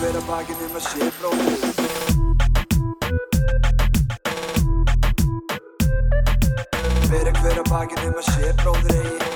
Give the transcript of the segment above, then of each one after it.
hver að bakinn um að sé bróðir Bera hver að bakinn um að sé bróðir eigi.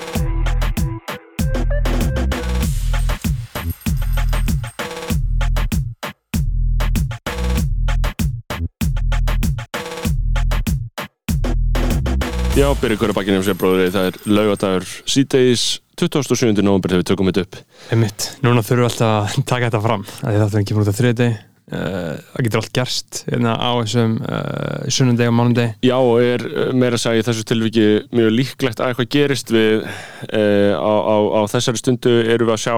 Já, byrju hverju bakinn um sér bróðri, það er laugadagur síðdeis 27. november þegar við tökum þetta upp. Einmitt, núna þurfum við alltaf að taka þetta fram að þáttum við kemur út á þriði uh, það getur allt gerst hérna á þessum uh, sunnundegi og mánundegi Já, og er eh, meira að segja þessu tilviki mjög líklegt að eitthvað gerist við uh, á, á, á þessari stundu erum við að sjá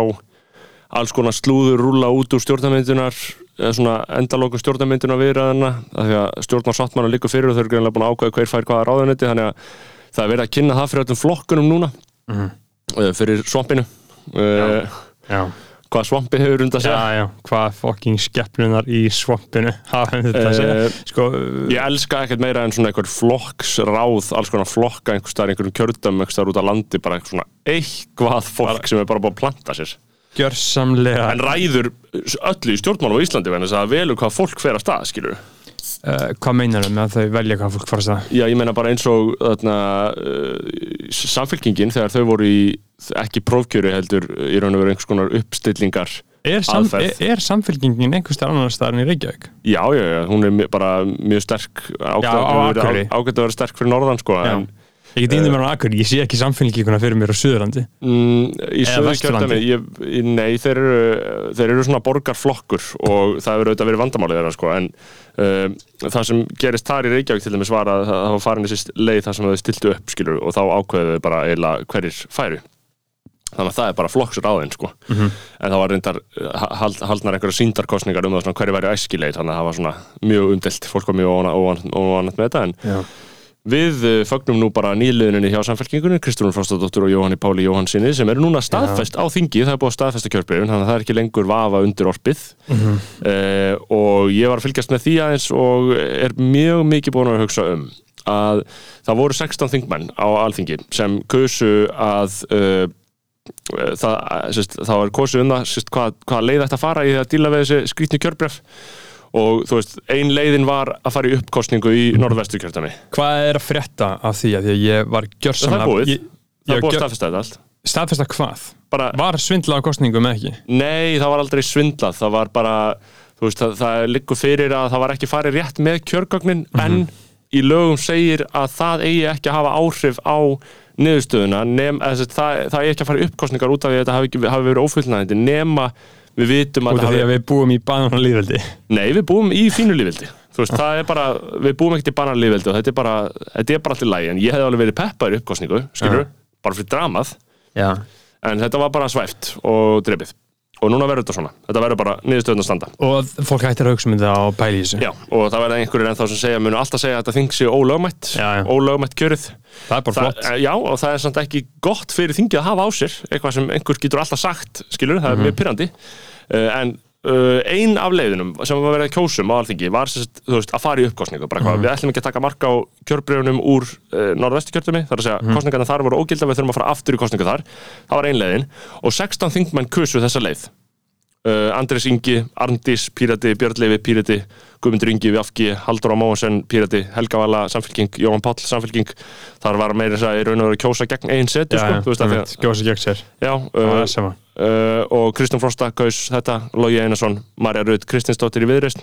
alls konar slúður rúla út úr stjórnarmyndunar eða svona endalókum stjórnarmyndunar viðræðana af því að stjórnarsáttmanna líka fyrir og þau eru greinlega búin að ákveða hver fær hvaða ráðunetti þannig að það er verið að kynna það fyrir öllum flokkunum núna Mhm. Uh, fyrir svampinu. Uh, Já, hvað svampi hefur undan já, já, hvað fokking skeppnunar í svampinu hafa þetta að segja Eh, sko, Ég elska ekkert meira en svona einhver flokksráð, alls konar flokka einhver staðar, einhverjum kjördum, einhver staðar út á landi bara svona eitthvað fólk sem er bara búin að planta sér. Gjörsamlega. En ræður öllu í stjórnmálum á Íslandi þess að velur hvað fólk fer að stað, skilur uh, hvað meinar þau með að þau velja hvað fólk fara að það Já, ég meina bara eins og þarna, uh, samfélkingin þegar þau voru í ekki prófkjöru heldur í raun og veru einhvers konar uppstillingar Er, sam, er, er samfélkingin einhvers staðar annar staðar en í Reykjavík? Já, já, já, hún er bara mjög sterk ágætt að vera- sterk fyrir norðan sko, en Ég get índið mér á akkur, ég sé ekki samfélkinguna fyrir mér á Suðurlandi Mm, í ég- nei, þeir eru, þeir eru svona borgarflokkur og það hefur auðvitað verið vandamálið þeirra sko, en uh, það sem gerist þar í Reykjavík til dæmis var að það var farin þessi leið þar sem þau stiltu upp skilur og þá ákveðu þau bara eiginlega hverjir færu þannig að það er bara flokksráðin sko. Mhm. en það var reyndar uh, hald, haldnar einhverja síndarkostningar um það svona, hverju væri æskileið þannig að það var svona mjög umdelt fólk var mjög óvanat með þetta en Já. Við uh, fögnum nú bara nýliðuninni hjá samfélkingunni, Kristrún Frostadóttur og Jóhanni Páli Jóhannsinni sem eru núna staðfest á þingi, það er búið að staðfesta kjörbreyfin, þannig að það er ekki lengur vafa undir orpið. Mhm. uh, og ég var að fylgjast með því aðeins og er mjög mikið búin að hugsa um að það voru 16 þingmenn á alþingi sem kusu að uh, það, sérst, það var kosið um það sérst, hvað, hvað leið að fara í að díla við þessi skrítnu kjörbreyf og þú veist, ein leiðin var að fara í uppkostningu í norðvestu kjörtami Hvað er að frétta af því að því að ég var gjörsamlega Það er búið. ég, Það er búið að staðfesta þetta allt Staðfesta hvað? bara, Var svindla á kostningum eða ekki? Nei, það var aldrei svindlað Það var bara, þú veist, það, það liggur fyrir að það var ekki farið rétt með kjörgögnin en í lögum segir að það eigi ekki að hafa áhrif á niðurstöðuna nem, eða, sem sagt, það, það eigi ekki að fara uppkostningar út af því að þetta hafi, hafi verið ófullnæðandi nema við vitum að að við búum í banana líðveldi Nei, við búum í fínu lífveldi Þú veist, það er bara, við búum ekkert í bananlífveldi og þetta er bara, þetta er bara alltaf lægi en ég hefði alveg verið peppar í uppkostningu, skilur bara fyrir dramað, Já. En þetta var bara svæft og drefið og núna verður þetta svona, þetta verður bara niðurstöðun að standa. Og fólk hættir að hugsa um þetta á þessu. Já, og það verða einhverjir ennþá sem segja munu alltaf segja að þetta þing sé ólögmætt ólögmætt kjörið. Það er bara það, flott. eh, Já, og það er samt ekki gott fyrir þingið að hafa á sér eitthvað sem einhver getur alltaf sagt skilur, það er Mhm. mjög pyrrandi uh, en uh, ein af leiðunum sem var verið að kjósum á alþingi var þú veist, að fara í uppkostningu bara Mhm. hvað, við ætlum ekki að taka marka á kjörbreyfunum úr uh, norðvestu kjördumi, þar að segja Mhm. kostningarna þar voru ógilda, við þurfum að fara aftur í kostningu þar það var ein leiðin og 16 þingmenn kusu þessa leið uh, Andres Ingi, Arndís, Pírati, Björn Leifi, Pírati, Guðmundur Ingi, Vafki, Haldur á Móasen, Pírati, Helga Vala, Samfélking, Jóhann Páll, Samfélking, þar var meira þess að í raun og veru kjósa gegn einn setu, sko, þú veist að því að, Gjósa gegn sér. Já, Það var uh, það sem var uh, og Kristján Frosta kaus þetta, Lógi Einarsson, Marja Rut, Kristinsdóttir í Viðreist,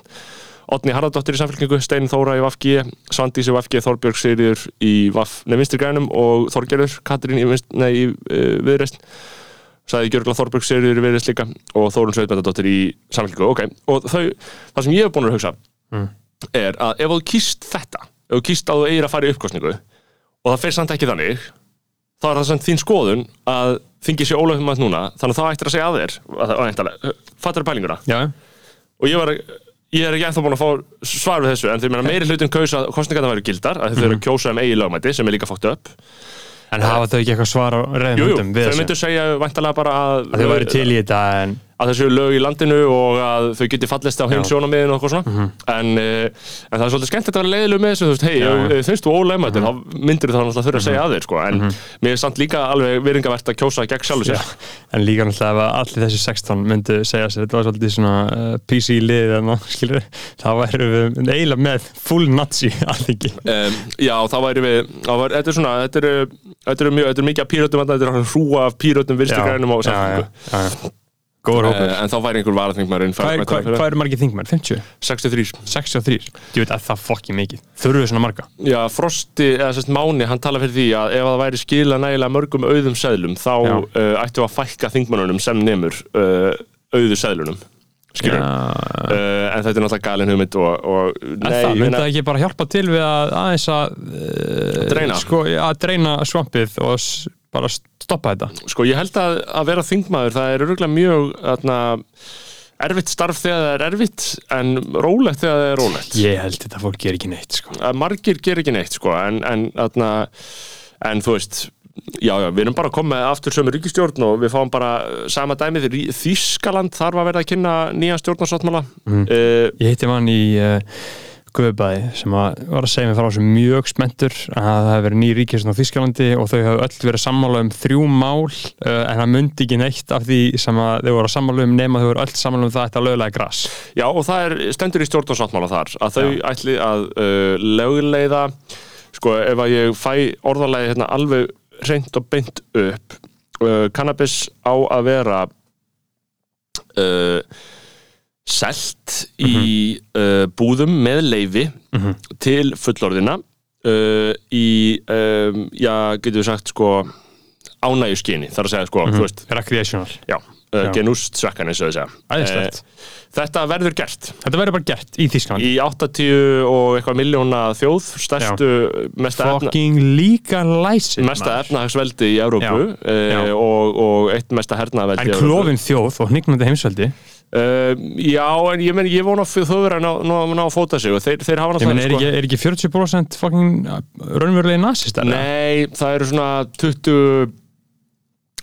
Otni Haraldóttir í Samfélkingu, Stein Þóra í Vafki, Svandís í Vafki, Þorbjörg Sigriður í Vaf, sagði Gjörgla Þorberg Sigurður í Viðreist líka og Þórun Sveitbændadóttir í samfélkingu ok, og þau, það sem ég hef búin að hugsa Mm. er að ef þú kýst þetta ef þú kýst að þú eigir að fara í uppkostningu og það fer samt ekki þannig þá er það samt þín skoðun að þingi sé ólöfum að núna, þannig að þá ættir að segja að þér að það væntanlega, fattar pælinguna? Já, og ég var ég er ekki ennþá búin að fá svar við þessu en þeir meina meiri hlutin kaus að kostningarna væru gildar að þeir eru að kjósa um eigi lögmæti sem er líka fókt upp en hafa þau ekki eitthvað svar á Jú, jú, reyðmyndum við þau myndu segja væntanlega bara að að þau væri til í þetta en að þessu lög í landinu og að þau geti fallist á Já. sjónamiðin og eitthvað svona. En, uh, en það er svolítið skemmt að vera leiðileg með þessu þú veist, hei, já. ef finnst þú ólega þetta þá myndir þá náttúrulega þurfa að segja að þér sko. en mér er samt líka alveg viringavert að kjósa gegn sjálfu sér. En líka náttúrulega ef allir þessi 16 myndu segja sér þetta var svolítið svona uh, PC lið en skilur, þá væru við eiginlega með full nazi alþingi. Um, Já, þá væri við væri, þetta er svona, þetta eru þetta eru mjög, þetta er mikið af pírötum þetta er hrúa af pírötum samfélgu Góður hópur uh, en þá væri einhver varaþingmaður inn Hvað er- hvað- hvað eru margir þingmenn? 50? 63 63? Ég veit að það fokki mikið Þurfum við svona marga? Já, Frosti, eða sérst Máni, hann tala fyrir því að ef það væri skila nægilega mörgum auðum seðlum þá uh, ættu að fækka þingmannunum sem nemur uh, auðu seðlunum skilur uh, en þetta er náttúrulega galin hugmynd og, og En nei, það ég myndi það ekki bara hjálpa til við að aðeins að Dreina. sko, að dreina svampið og bara stoppa þetta sko ég held að, að vera þingmaður það er örgulega mjög atna, erfitt starf þegar það er erfitt en rólegt þegar það er rólegt Ég held þetta fólk ger ekki neitt sko. að margir ger ekki neitt sko en, en, atna, en þú veist já, já, við erum bara að með aftur sömu ríkistjórn og við fáum bara sama dæmið Þískaland þarf að verða að kynna nýja stjórnarsáttmála mm. uh, Ég hitti mann í uh, Guðbæði sem að var að segja mér frá þessu mjög spenntur að það hefði verið ný ríkisn á Þískalandi og þau hefði öll verið sammála um þrjú mál uh, en það myndi ekki neitt af því sem að þau voru að sammála um nema þau voru öll sammála um það að þetta lögulega græs Já, og það er stendur í stjórnarsáttmála þar að þau Já. ætli að uh, lögleiða sko, ef að ég fæ orðalagi hérna alveg reynd og beint upp uh, cannabis á að vera uh, selt í uh, búðum með leifi til fullorðina uh, í um, já, getur við sagt sko ánægju skyni, þar að segja sko, þú veist, Recreational. Já, uh, Já. genúst svekkan eins og þess að. Þetta verður gert. Þetta verður bara gert í Þískalandi í 80 og eitthvað miljóna þjóð stærstu, mesta, efna, Fucking legalize it, mesta efnahagsveldi í Európu uh, og, og eitt mesta hernaðveldi En klófin þjóð og hnignandi heimsveldi Uh, já, en ég menn, ég vona þau verður að ná, ná, að fóta sig og þeir, þeir hafa Ég menn, náttúrulega er, er ekki 40% fucking raunverulegi nazistar? Nei, það eru svona 20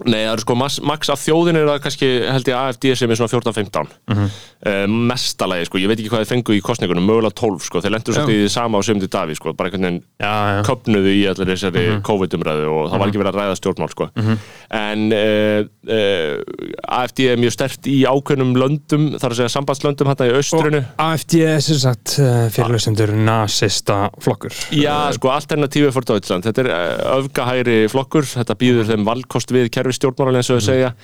Nei, það eru sko max, max af þjóðin er það kannski held ég AFD sem er svona 14-15 mm Mhm. mestalagi sko, ég veit ekki hvað þeir fengu í kostningunum mögulega 12 sko, þeir lendur svolítið í því sama á sömndi Daví sko, bara einhvern veginn Já, já. köpnuðu í allir þessari Mhm. COVID-umræðu og það var ekki verið að ræða stjórnmál sko. en uh, uh, AFD er mjög stert í ákveðnum löndum, þar að segja sambandslöndum hérna í austrinu AFD er sem sagt uh, fyrirlustendur nazista flokkur. Já, sko, Alternative kerfi stjórnmála eins og þau segja.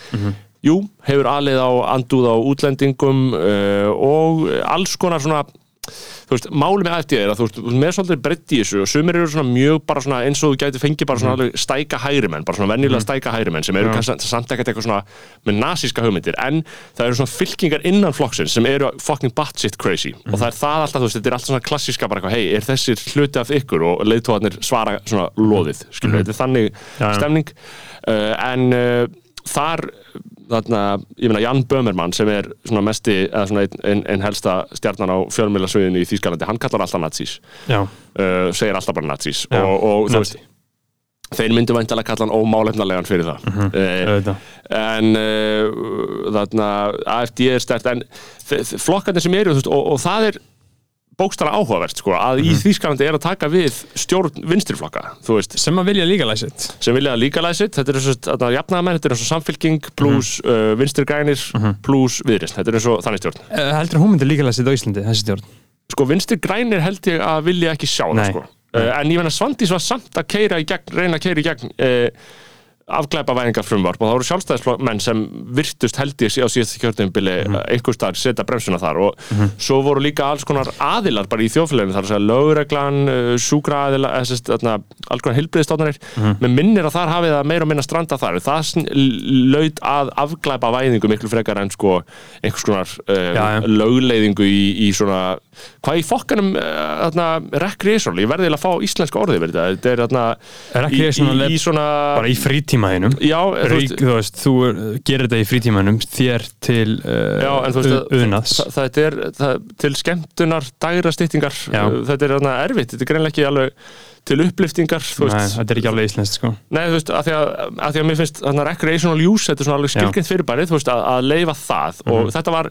Jú, hefur alið á andúð á útlendingum uh, og alls konar svona þú veist, máli með AFD er að þú veist, með svolítið breytt í þessu og sumir eru svona mjög bara svona eins og þú gæti fengið bara svona alveg stæka hægri menn, bara svona venjulega stæka hægri menn sem eru kannski samt ekkert eitthvað svona með nasíska hugmyndir, en það eru svona fylkingar innan flokksins sem eru fucking batshit crazy og það er það alltaf, þú veist, þetta er alltaf svona klassíska bara eitthvað, hei, er þessir hluti af ykkur? Og leiðtóðarnir svara svona loðið, skilur, þetta er þannig Já, já. stemning. Uh, en uh, þar þarna, ég meina Jan Böhmermann sem er svona mesti, eða svona einn ein, ein helsta stjarnan á fjölmjölasviðinu í Þýskalandi hann kallar alltaf nazís. Uh, segir alltaf bara nazís Já, og, og þú veist þeir myndu væntalega kalla hann ómálefnarlegan fyrir það. Uh, auðvitað. en uh, þarna AFD er stert en flokkarnir sem eru veist, og, og það er bókstara áhugavert sko, að í Þýskalandi er að taka við stjórn veist. Sem að vilja líka læsitt sem vilja líka læsitt, þetta er eins og jafnaðamenn, þetta er eins og samfylking pluss Mhm. uh, vinstri grænir pluss viðrist, þetta er eins og þannig stjórn. Uh, Heldur hún myndi líka læsitt á Íslandi, þessi stjórn? Sko vinstri grænir held ég að vilja ekki sjá það sko. Uh, en ég menna Svandís var samt að keira í gegn reyna að keira í gegn afglæpa væðingar frumvarp og það voru sjálfstæðismenn sem virtust held ég á síðast kjörnumbili mm Mhm. einhvers staðar setja bremsuna þar og svo voru líka alls konar aðilar bara í þjóðfélaginu þar að segja lögreglan, uh, sjúkra aðila þarna, alls konar heilbriðstofnanir Mhm. með minnir að þar hafið það meira og minna stranda þar það laut að afglæpa væðingu miklu frekar en sko einhvers konar uh, Já, já. lögleiðingu í, í svona hvað í fokkanum recreational, ég verði að fá íslenska orðið verið þetta, þetta er Recreational í, í svona Bara í frítíma frítímaðinum já, þú Rík, þú veist, þú uh, gerir þetta í frítímanum þér til uh, Já, en þú veist að- uðnaðs það, það er það, til skemmtunar dægra styttingar Já. þetta er þarna erfitt, þetta er greinlega ekki alveg til uppliftingar Nei, veist, þetta er ekki alveg íslenskt sko Nei, þú veist, að því að, að, því að mér finnst þarna recreational use, þetta er svona alveg Já. skilgrind fyrirbærið, veist, að, að leifa það Mhm. og þetta var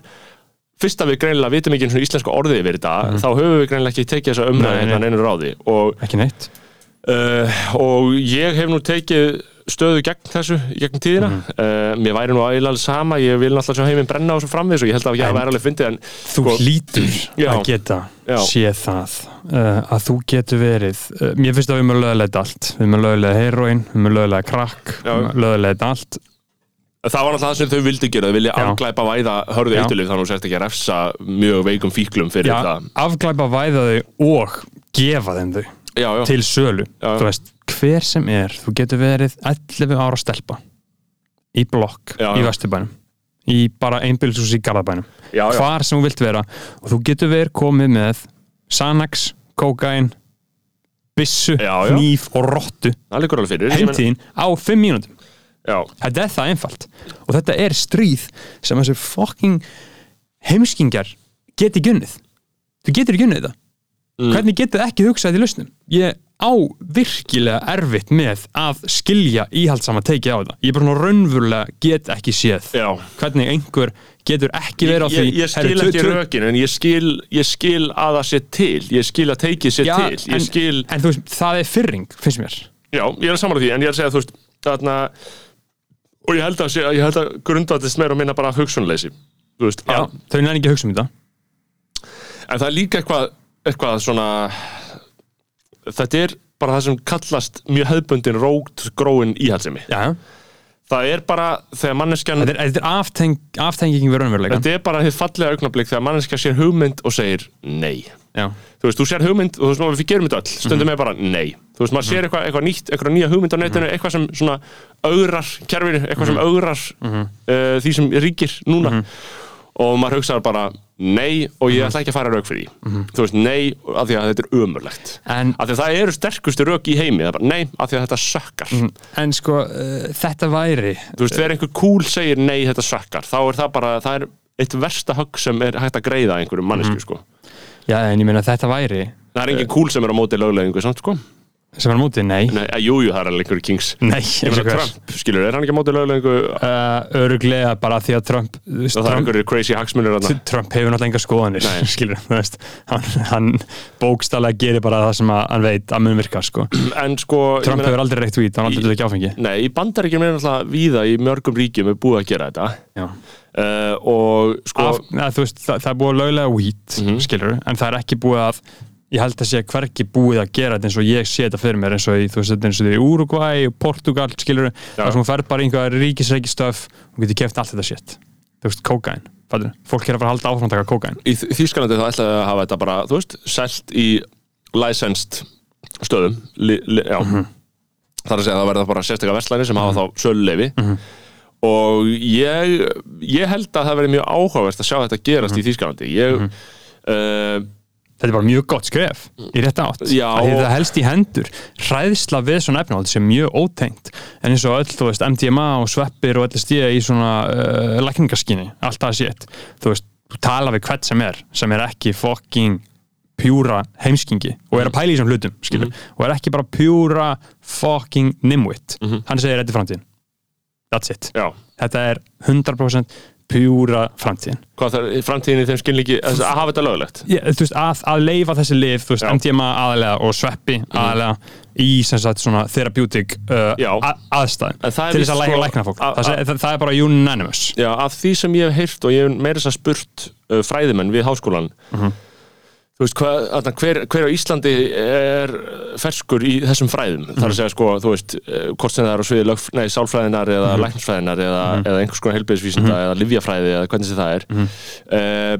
fyrst að við greinilega vitum ekki einu svona íslensku orðið yfir þetta, þá höfum við greinilega ekki tekið þessa Mhm. Nei, umræði nei. hérna einu ráði og, ekki neitt uh, og ég hef nú tekið stöðu gegn þessu, gegn tíðina Mhm. uh, mér væri nú eiginlega sama, ég vil náttúrulega sjá heiminn brenna á þessu framvegis og ég held að ég væri alveg fyndið en þú Sko- hlýtur Já. að geta Já. séð það uh, að þú getur verið uh, mér finnst að við erum að lögulega allt við erum að lögulega heroin, við erum að lögulega krakk við erum að lögulega allt Það var náttúrulega það sem þau vildi gera, þau vilja Já. afglæpa væða hörðu eitulif þannig að þú sért ekki að refsa mjög veikum fíklum fyrir Já, það. afglæpa væða þau og gefa þeim þau Já, til sölu þú veist, hver sem er þú getur verið 11 ára stelpa í blokk Já, í. Vesturbænum í bara einbýlshús í Garðabænum. Já, já. hvar sem þú vilt vera. Og þú getur verið komið með byssu, Já, já. hníf og rottu Það heimtíðin á 5 mínútum. Þetta er það einfalt. Og þetta er stríð sem þessi fucking heimskingjar geti gunnið þú getur gunnið þetta. Mm. hvernig getur þið ekki hugsað í lausnum? Ég á virkilega erfitt með að skilja íhaldsama teiki á þetta ég bara raunverulega get ekki séð já. hvernig einhver getur ekki verið á því Ég, ég skil ekki rökin en ég skil, ég skil að það sé til. Ég skil að teikið sé Já, til. En, skil, en þú veist, það er fyrring finnst mér já, ég er að samanlega því en ég er að segja, þú veist, þarna og ég held að, ég held að grundvæðist meira og minna bara hugsunleysi. Veist, Já, að, þau nefnir ekki að hugsa um þetta en það er líka eitthvað, eitthvað svona þetta er bara það sem kallast mjög hefðbundin rógt gróin íhaldsemi. Já, Það er bara þegar manneskjan þetta er, er afteng, aftenging við raunveruleika Þetta er bara þið fallega augnablik þegar manneskja sér hugmynd og segir nei. Já, Þú veist, þú sér hugmynd og þú veist, maður, við gerum þetta öll, stundum er bara nei. Þú veist, maður sér eitthvað, eitthvað nýtt, eitthvað nýja hugmynd á netinu, eitthvað sem svona augrar kerfinu, eitthvað sem augrar uh, því sem ríkir núna. Og maður hugsaður bara nei og ég ætla ekki að fara rauk fyrir því. Þú veist, nei, af því að þetta er ömurlegt. en Af því að það eru sterkustu rauk í heimi, bara nei, af því að þetta sökkar. En sko, uh, þetta væri Þú veist, þegar einhver cool segir nei, þetta sökkar, þá er það bara, það er eitt versta högg sem er hægt að greiða einhverjum mannesku, sko. Já, en ég meina þetta væri Það er engin cool sem er á móti löglegingu, samt, sko. Sem er á móti, nei Nei, að, jú, jú, það er alveg einhverju kings. Nei, eins og hvers Trump, skilur, er hann ekki á móti löglegingu og uh, Öruglega bara því að Trump veist, það er Trump, einhverju crazy hagsmunir þarna? Trump hefur náttúrulega enga skoðanir Nei. skilur, veist hann, hann bókstallega gerir bara það sem að, hann veit að mun virka sko. En sko, Trump meina, hefur aldrei reykt hvít, hann aldrei ekki áfengi nei, í bandaríkjum er náttúrulega víða í mörgum ríkjum er búið að gera þetta. Já. Uh, og sko, Af, neða, veist, það, það er búið að löglega hvít Mhm. skilur, en það er ekki búið að ég held að sé hverki búið að gera þetta eins og ég sé þetta fyrir mér eins og í, þú veist, þetta eins og í Uruguay og Portugal, skilur, þar sem fer bara einhverja ríkisreikistöf og getur keft allt þetta shit þú veist, kókain, fattur fólk er að fara að halda áfram að taka kókain í Þ- Þýskalandi þá ætlaði að hafa þetta bara, þú veist, selt í licensed stöðum, li, li, já. Mhm. Það er að segja að það verða bara sérstaklega verslæni sem hafa þá söluleifi. Mhm. Og ég, ég held að það verði mjög áhugavert að sjá þetta gerast Mhm. í Þýskalandi. Ég, uh, þetta er bara mjög gott skref í rétt átt. Já, og- það helst í hendur. Hræðsla við svona efnavald sem er mjög ótengt. En eins og öll, þú veist, MDMA og sveppir og LSD í svona uh, lækningaskinni, allt það sétt þú veist, þú tala við hvert sem er sem er ekki fucking pjúra heimskingi og er að pæla í þessum hlutum skilur, og er ekki bara pjúra fucking nimwit. Hann segir þetta framtíðin. That's it, já, þetta er 100% pjúra framtíðin hvað er framtíðin í þeim skilningi að hafa þetta löglegt. Ég, þú veist, að, að leifa þessi lif þú veist, Já. MDMA aðalega og sveppi aðalega í sem sagt svona therapeutic uh, Já. að, aðstæðum En það er til þess að lækna, sko- lækna fólk að- það, að- það, það er bara unanimous Já, af því sem ég hef heyrt og ég hef meira þess að spurt uh, fræðimenn við háskólan Mhm. Þú veist, þarna, hver, hver á Íslandi er ferskur í þessum fræðum? Mhm. þar að segja sko, þú veist, uh, hvort sem það er á sviði lög, nei, sálfræðinar eða Mhm. læknarsfræðinar eða, eða einhvers konar helbiðisvísinda eða livjafræði eða hvernig sem það er. Uh,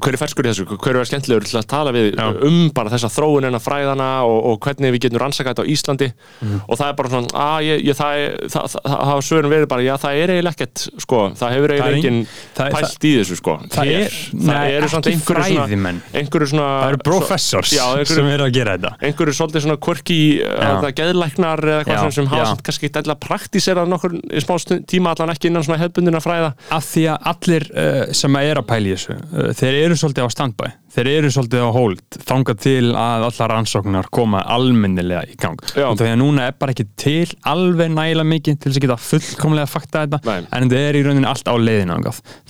hver er ferskur í þessu, hver er skemmtilegur til að tala við Já. um bara þessa þróun en að fræðana og, og hvernig við getum rannsakað þetta á Íslandi? Mhm. og það er bara svona, að ég, ég, það, er- það, það, það hafa svörin verið bara, já það er eiginlega ekkert sko, það hefur Það eiginlega engin- enginn það pælt í þessu sko. Það er- ekki einhverju svona- einhverju svona það eru professors já, einhverju, sem eru að gera þetta. einhverju svolítið svona quirky uh, geðlæknar eða Já, svona sem hafa kannski ekki ætla að praktísera nokkur í smá tíma allan ekki innan svona hefbundina fræða. Af því að allir uh, sem er að pæla í þessu uh, þeir eru svolítið á standby. Þeir eru svolítið á hold þangað til að allar rannsóknar koma almennilega í gang. Því að núna er bara ekki til alveg nægilega mikið til þess að geta fullkomlega fakta þetta Nei. en þetta er í rauninni allt á leiðinu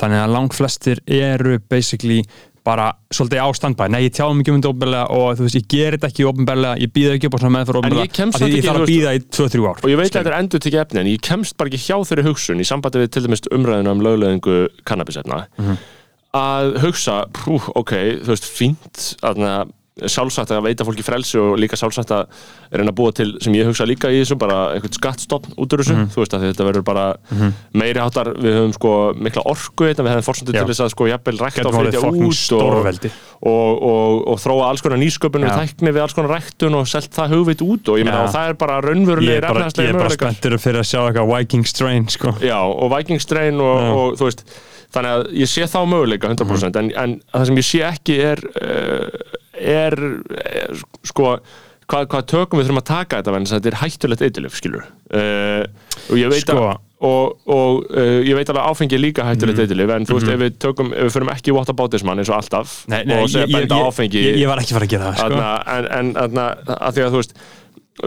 þannig að langt flestir eru basically bara svolítið á standby. Nei, ég tjáum ekki um þetta ofnbærlega og þú veist, ég ger þetta ekki ofnbærlega, ég býða ekki upp á svona ég kemst af því ég þarf að býða í 2-3 ár og ég veit að þetta er endur tekið efni en ég kemst bara ekki hjá þeirri hugsun í sambandi við til dæmis umræðinu um lögleðingu kannabisefna Mhm. Að hugsa, prú, ok, þú veist fínt, að sjálfsagt að veita fólki frelsi og líka sjálfsagt að reyna að búa til, sem ég hugsa líka í þessu bara einhvern skattstofn út úr þessu Mhm. þú veist að þetta verður bara meiri háttar við höfum sko mikla orku við hefum fórsöndu Já. til þess að sko jafnvel rækta og flytja út og, og, og, og þróa alls konar nýsköpun Já. tækni við alls konar ræktun og selt það hugvit út og ég meina og það er bara ég er bara, ég er bara möguleikar. spenntur fyrir að sjá eitthvað Viking Strain sko. Já, og Vikings Strain og, og þú veist, þannig að ég sé þá möguleika 100% en, en það sem ég sé ekki er uh, er, er sko hvað, hvað tökum við þurfum að taka þetta að þetta er hættulegt eitthulif, skilur uh, og ég veit Sko. að og, og uh, ég veit alveg áfengi líka hættulegt mm. eitthulif en þú veist, ef við tökum, ef við förum ekki í whataboutismann eins og alltaf nei, nei, og segja benda áfengi ég, ég var ekki fara að gera það sko. En, en þarna, að því að þú veist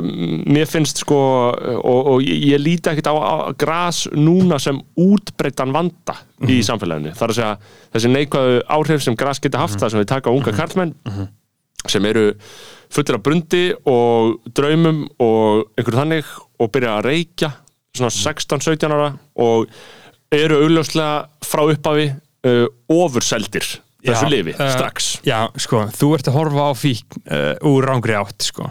mér finnst sko og, og ég, líti ekkert á, gras núna sem útbreyttan vanda í samfélaginu, þar að segja þessi neikvæðu áhrif sem gras geta haft það sem við taka unga karlmenn sem eru fullir af brundi og draumum og einhverju þannig og byrja að reykja svona 16-17 ára og eru augljóslega frá upphafi uh, ofurseldir þessu Já, lifi eh, strax. já, sko, þú ert að horfa á fík uh, úr rángri átt sko.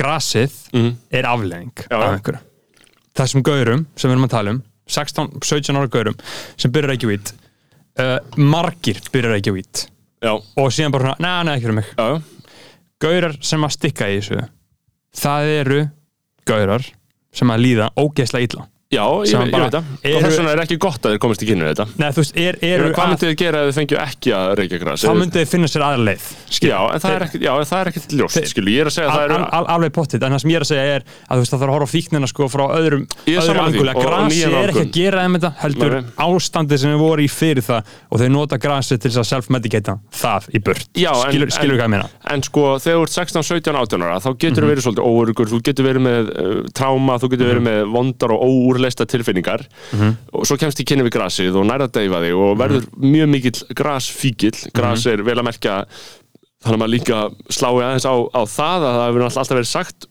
Grasið Mhm. er afleðing Já, af einhverju. Þessum gaurum sem við erum að tala um 16-17 ára gaurum sem byrjar ekki vít uh, margir byrjar ekki vít já, og síðan bara svona, neða, neða, ekki fyrir mig. Gaurar sem að stikka í þessu það eru gaurar sem að líða ógeðslega illa Já, ég, ég veit það. Og þess vegna er ekki gott að þeir komast í kynnu þetta. Nei, þú veist, er, meina, Hvað að, myndið þið gera ef þið fengju ekki að reykja gras? þá myndið þið finna sér aðra leið. Já, en það er ekkert, já, það er ekkert ljóst, skilu. Ég er að segja að það al, alveg pottitt, en það sem ég er að segja er að þú veist það þarf að horfa á fíknina sko frá öðrum er að grasi nýja er ekki að gera þeim þetta heldur ástandið sem við voru í fyrir það og þau nota grasi til að self-medicata það í en- skilur, hvað ég meina En sko, þegar þú ert 16, 17, 18 ára, þá getur getur verið með vondar og tilfinningar svo kemst í kynni við grasið og nærða deyfa þig og verður mjög mikill grasfíkill. Gras Mhm. er vel að merkja, þannig að maður líka slái aðeins á, á það að það hefur alltaf verið sagt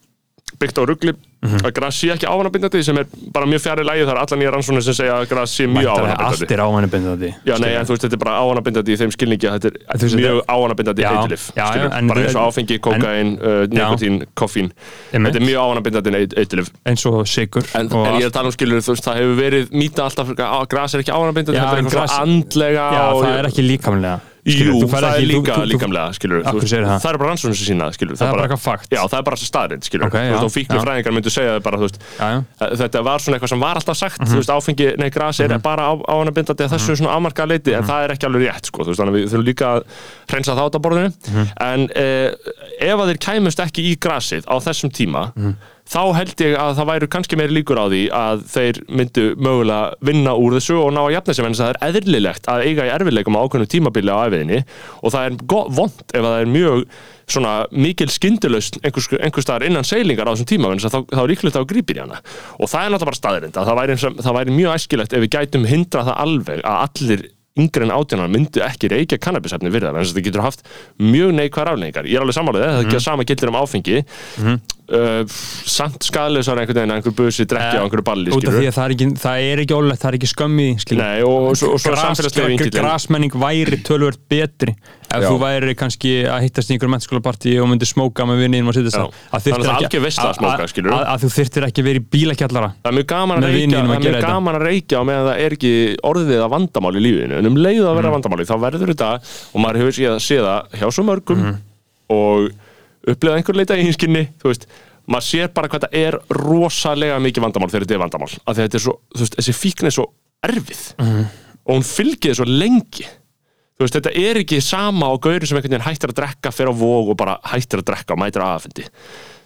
byggt á ruggli Mhm. að gras sé ekki ávanabindandi sem er bara mjög fjari lægi það er allar nýja rannsóknir sem segja að gras sé mjög Væntanlega ávanabindandi. allt er áhannabindandi Já, nei, en þú veist, þetta er bara ávanabindandi í þeim skilningi að þetta Þú veist, er mjög Já, eitilif, bara eins og áfengi, kókain, uh, nikotín, koffín. Þetta er mjög ávanabindandi eitilif eins og sigur en, og en ég er að tala um skilur, þú veist, það hefur verið mýta alltaf, að gras er ekki ávanabindandi Já, þetta er eitthvað andlega Já, það er ekki líkamlega Skilur, þú færð það er líka þú- þú- líkamlega, skilur segirðu það? það er bara rannsóknir sem sína það, skilur Það er bara eitthvað fakt. Já, það er bara staðrind, skilur Ok, Þú veist, og fíknu já. fræðingar myndu segja það bara, þú veist Já, já. þetta var svona eitthvað sem var alltaf sagt Mhm. þú veist, áfengi, nei, gras er bara á, á bindandi að þessu svona afmarkaða leiti Mhm. en það er ekki alveg rétt, sko, þú veist, þannig að við þurfum líka að hreinsa það át á borðinu Mhm. en eh, ef að þeir kæmust ekki í grasið á þessum tíma Mhm. Þá held ég að það væru kannski meiri líkur á því að þeir myndu mögulega vinna úr þessu og ná að jafna sig en það er eðlilegt að eiga í erfiðleikum á ákveðnum tímabili á æfiðinni og það er vont ef að það er mjög svona mikil skyndilaust einhvers, einhvers staðar innan seilingar á þessum tíma vegna þess að þá, þá er líklegt að grípir í hana. Og það er náttúrulega bara staðirind að það væri, það væri mjög æskilegt ef við gætum hindra það alveg að allir yngri en átjánar myndu ekki reykja kannabisefni fyrir það, en þetta getur haft mjög neikvæðar afleggingar. Ég er alveg sammálaðið, það er ekki að sama gildir um áfengi. Uh, samt skadleysar einhvern veginn einhver busi drekki á einhverju balli, það er ekki, það er ekki ólegt, það er ekki skömmi. Nei, og, svo- og svo er samfélagslega vingillin grasmenning væri tölvöld betri ef Já. þú væri kannski að hittast í einhverjum mennskólapartí og myndir smóka með vinninum og Já. þess Þannig að það veisla að smóka, skilurðu. að, að þú þyrftir ekki að vera í bílakjallara Það er mjög gaman að reykja, að það er mjög gaman að reykja á meðan það er ekki orðið að vandamál í lífinu, en um leið að vera vandamáli þá verður þetta, og maður hefur séð, séð það hjá svo mörgum og upplega einhver leita í hinskinni þú veist, maður sér bara hvað þetta er rosalega mikið vandamál þegar þetta er vandamál að þetta er svo, þú veist, þessi fíkn er svo erfið og hún fylgir svo lengi þú veist, þetta er ekki sama á gauri sem einhvern veginn hættir að drekka fyrir á vóg og bara hættir að drekka og mætir að aðfendi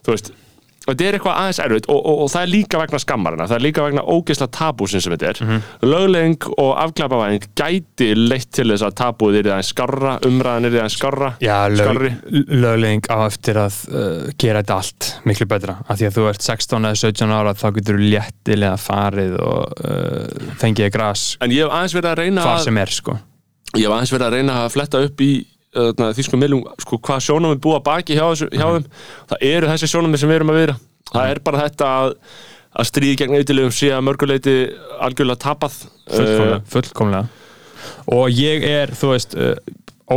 þú veist, þetta er eitthvað aðeins erfitt og, og, og það er líka vegna skammarina það er líka vegna ógeðsla tabúsin sem þetta er. Mm löglegging og afklapavæðing gæti leitt til þess að tabúið er aðeins skarra, umræðan er aðeins skarra Já, lög, löglegging á eftir að uh, gera þetta allt miklu betra. Af því að þú ert 16 eða 17 ára þá getur þú léttilega farið og uh, fengið reyna hvað að, sem er sko ég hef aðeins verið að reyna að fletta upp í uh, þýskum miðlum sko, hvað sjónum við búa baki hjá, þessu, hjá þeim. Það eru þessi sjónum sem við erum að vera það er bara þetta að, að stríði gegn auðvitilegum sé að mörguleiti algjörlega tapað. Fullkomlega, uh, fullkomlega. Og ég er, þú veist uh,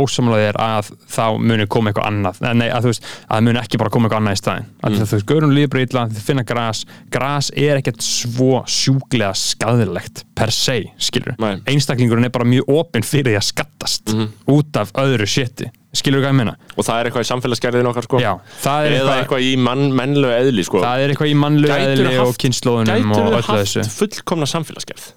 ósamlega er að þá muni koma eitthvað annað, nei, að þú veist að muni ekki bara koma eitthvað annað í staðin mm. þú veist, gaurum bara illa, þið finna gras. Gras er ekkert svo sjúklega skadilegt per se skilur, Nei. einstaklingurinn er bara mjög opinn fyrir því að skattast út af öðru shiti, skilur hvað ég meina? Og það er eitthvað í samfélagsgerðin okkar sko. Já, það er eitthvað, eitthvað í mann, mennlegu eðli sko. Það er eitthvað í mannlu eðli og haft- kynnslóðunum og Gætur öllu haft þessu fullkomna samfélagsgerð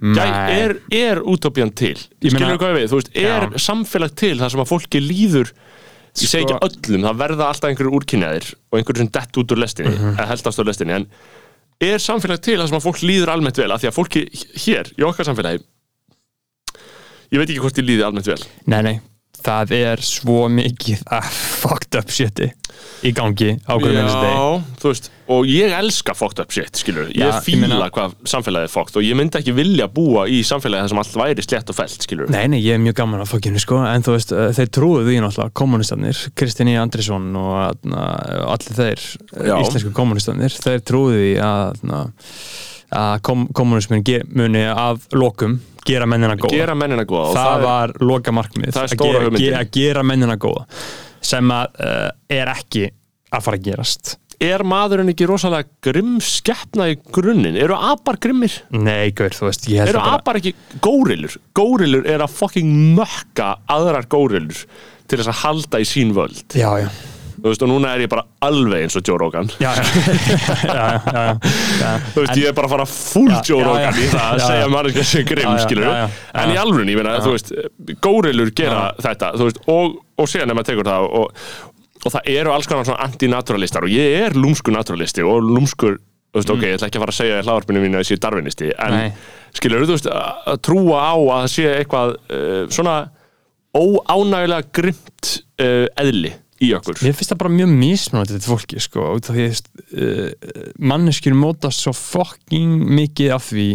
er, er útópían til? Skilur hvað ég við, þú veist, er Já. samfélag til þar sem að fólki líður ég segi Sko- ekki öllum, það verða alltaf einhverjur úrkynjaðir og einhverjur sem dett út úr lestinni Mhm. eða heldast úr lestinni, en er samfélag til þar sem að fólk líður almennt vel, af því að fólki hér, í okkar samfélagi ég veit ekki hvort ég líði almennt vel. Nei, nei, það er svo mikið að fucked up shiti í gangi á hverju minnst deg og ég elska fucked up shit, skilur, ég Já, ég fíla meina- hvað samfélagið er fucked og ég myndi ekki vilja búa í samfélagið þar sem allt væri slétt og skilur Nei, nei, ég er mjög gaman að fokkinu sko en þú veist, uh, þeir trúðu því náttúrulega kommunistarnir, Kristinn E. Andrisson og uh, allir þeir Já. íslensku kommunistarnir, þeir trúðu því að, uh, að kom, kommunismin muni að lokum gera mennina góða. Gera mennina góða það, það, var loka markmið er að gera, gera, gera mennina góða sem að uh, er ekki að fara að gerast. Er, er maðurinn ekki rosalega grimm skeppna í grunninn, eru apar grimmir? Nei, gaur, þú veist, ég held Eru að bara apar ekki górilur? Górilur er að fucking mökka aðrar górilur til þess að halda í sín völd. Já, já, Þú veist, og núna er ég bara alveg eins og Joe Rogan. Já, já, já, já, já, já. Þú veist, ég er bara að fara full Joe Rogan í það að segja manneskja sem grimm, skilur. En í alvörunni, ég meina, þú veist, górilur gera þetta, þú veist, og, og síðan ef maður tekur það og, og það eru alls konar svona antinaturalistar og ég er lúmskur naturalisti og lúmskur Þú veist, ok, ég ætla ekki að fara að segja í hlaðarpinu mínu að ég sé darvinisti, en Nei. skilur þú veist, að trúa á að sé eitthvað uh, svona óánægilega grimt uh, eðli í okkur. Mér finnst það bara mjög mismunandi þetta fólki sko, af því uh, manneskjur móta svo fucking mikið af því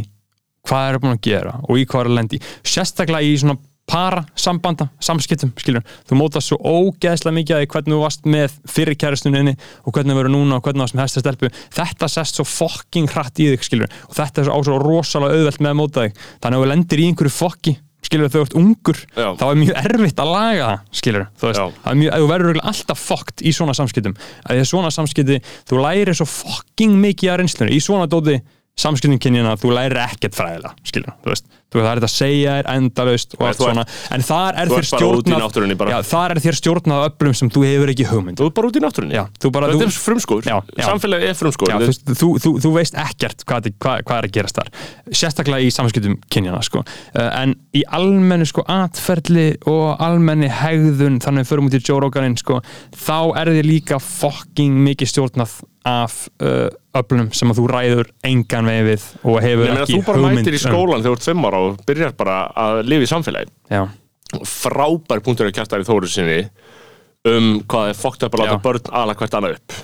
hvað er búin að gera og í hvað er að lendi sérstaklega í svona para sambanda, samskiptum, skilur þú mótast svo ógeðslega mikið að hvernig þú varst með fyrir kæristunni og hvernig þú verður núna og hvernig þú varst með hesta stelpu. Þetta sest svo fucking hratt í þig, skilur og þetta er svo, á svo rosalega auðvelt með að móta þig. Þannig að þú lendir í einhverju fokki skilur þú ert ungur, Já. þá er mjög erfitt að laga það, skilur þú veist, það er mjög, þú verður alltaf fokkt í svona samskiptum, að því að svona samskipti þú lærir svo fucking mikið af reynslunni. Í svona dóti samskiptum kynjana þú lærir ekkert fræðilega, skilur þú veist, þú það er þetta að segja þér endalaust og allt svona, en þar er þér stjórnað já, þar er þér stjórnað af öflum sem þú hefur ekki hugmynd Þú er bara út í náttúrunni. Já, þú bara- Þetta er frumskór. Samfélagi er frumskór. Já, þú, veist, þú, þú, þú veist ekkert hvað, hvað, hvað er að gerast þar sérstaklega í samskiptum kynjana sko. uh, en í almennu sko, atferðli og almenni hegðun þannig að við förum út í Joe Roganin sko, þá er þið líka fucking mikið stjórnað af uh, öflum sem að þú ræður engan veginn við og hefur meina, ekki þú bara hugmynd mætir í um. skólan þegar þú ert fimm ára og byrjar bara að lifa í samfélagi. Já, Frábær punktur að kjarta í Þóru sinni um hvað er fokkt upp að láta Já. börn ala hvert annað upp.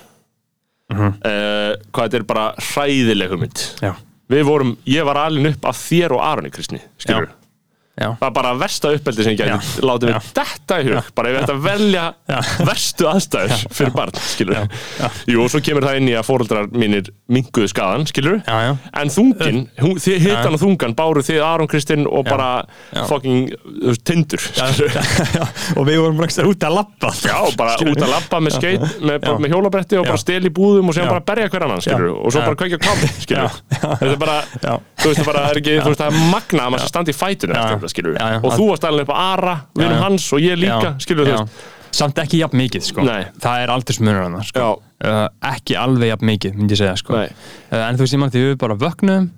Mhm. uh, hvað þetta er bara hræðileg hugmynd. já, Við vorum, ég var alin upp af þér og Aroni Kristni, skilur Já. já, er bara versta uppeldi sem ég Já. gæti látið Já. við detta í hug bara ef ég ætti að velja Já. verstu aðstæður fyrir barn, skilur Jú, og svo kemur það inn í að fóreldrar mínir minguðu skaðan, skilur já, já. En þungin, þið hitan og þungan báru þið Aron Kristinn og bara Já. fucking tindur skilur já, og við vorum bara út að lappa Já, bara Skilurðu? út að labba með skeit með, Já. með hjólabretti og Já. bara stel í búðum og Já. bara berja hver annan, skilur Já. og svo Já. bara kveikja kámi, skilur Já. Já. Þetta er bara, Já. þú veist, það er magna að maður standi í fætuna Þetta, skilur já. og þú varst alveg upp á Ara, já. hans og ég líka, skilur já. veist samt ekki jafn mikið sko Nei. það er aldursmunur hann sko. Uh, ekki alveg jafn mikið myndi ég segja sko Nei. uh, en þú veist ég mann því við bara vöknum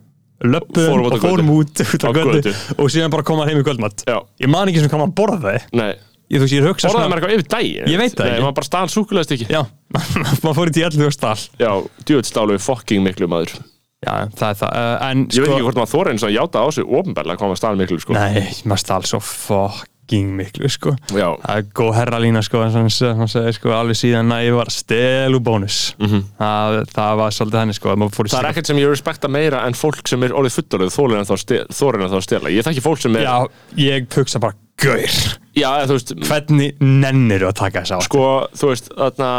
löpum Fórum og fórum út, út á götu. og síðan bara koma heim í kvöldmatt Já. ég man ekki sem hvað maður borðaði Nei, ég, veist ég hugsa borðaði maður eitthvað yfir daginn Ég veit það Nei, ekki. maður bara stál súkulegast ekki já, maður fór í tíallu og stál Já, djúvöld stálu við fucking miklu maður já, það er það uh, en Ég veit ekki hvort maður þóra eins og játa á sig ofnbærlega hvað maður stál miklu, sko. Nei, maður stál svo fucking miklu sko. Já, það er góð herralína sko sem hann segir sko alveg síðan að ég var stelu bónus. Það, það var svolítið henni sko að maður það er ekkert sem ég respekta meira en fólk sem er orðið fullorðið þólir en þá en að stela. Ég þekki fólk sem er Já, ég hugsa bara, gaur. Já, þú veist, Hvernig nennir að taka þess á? sko, þú veist, þarna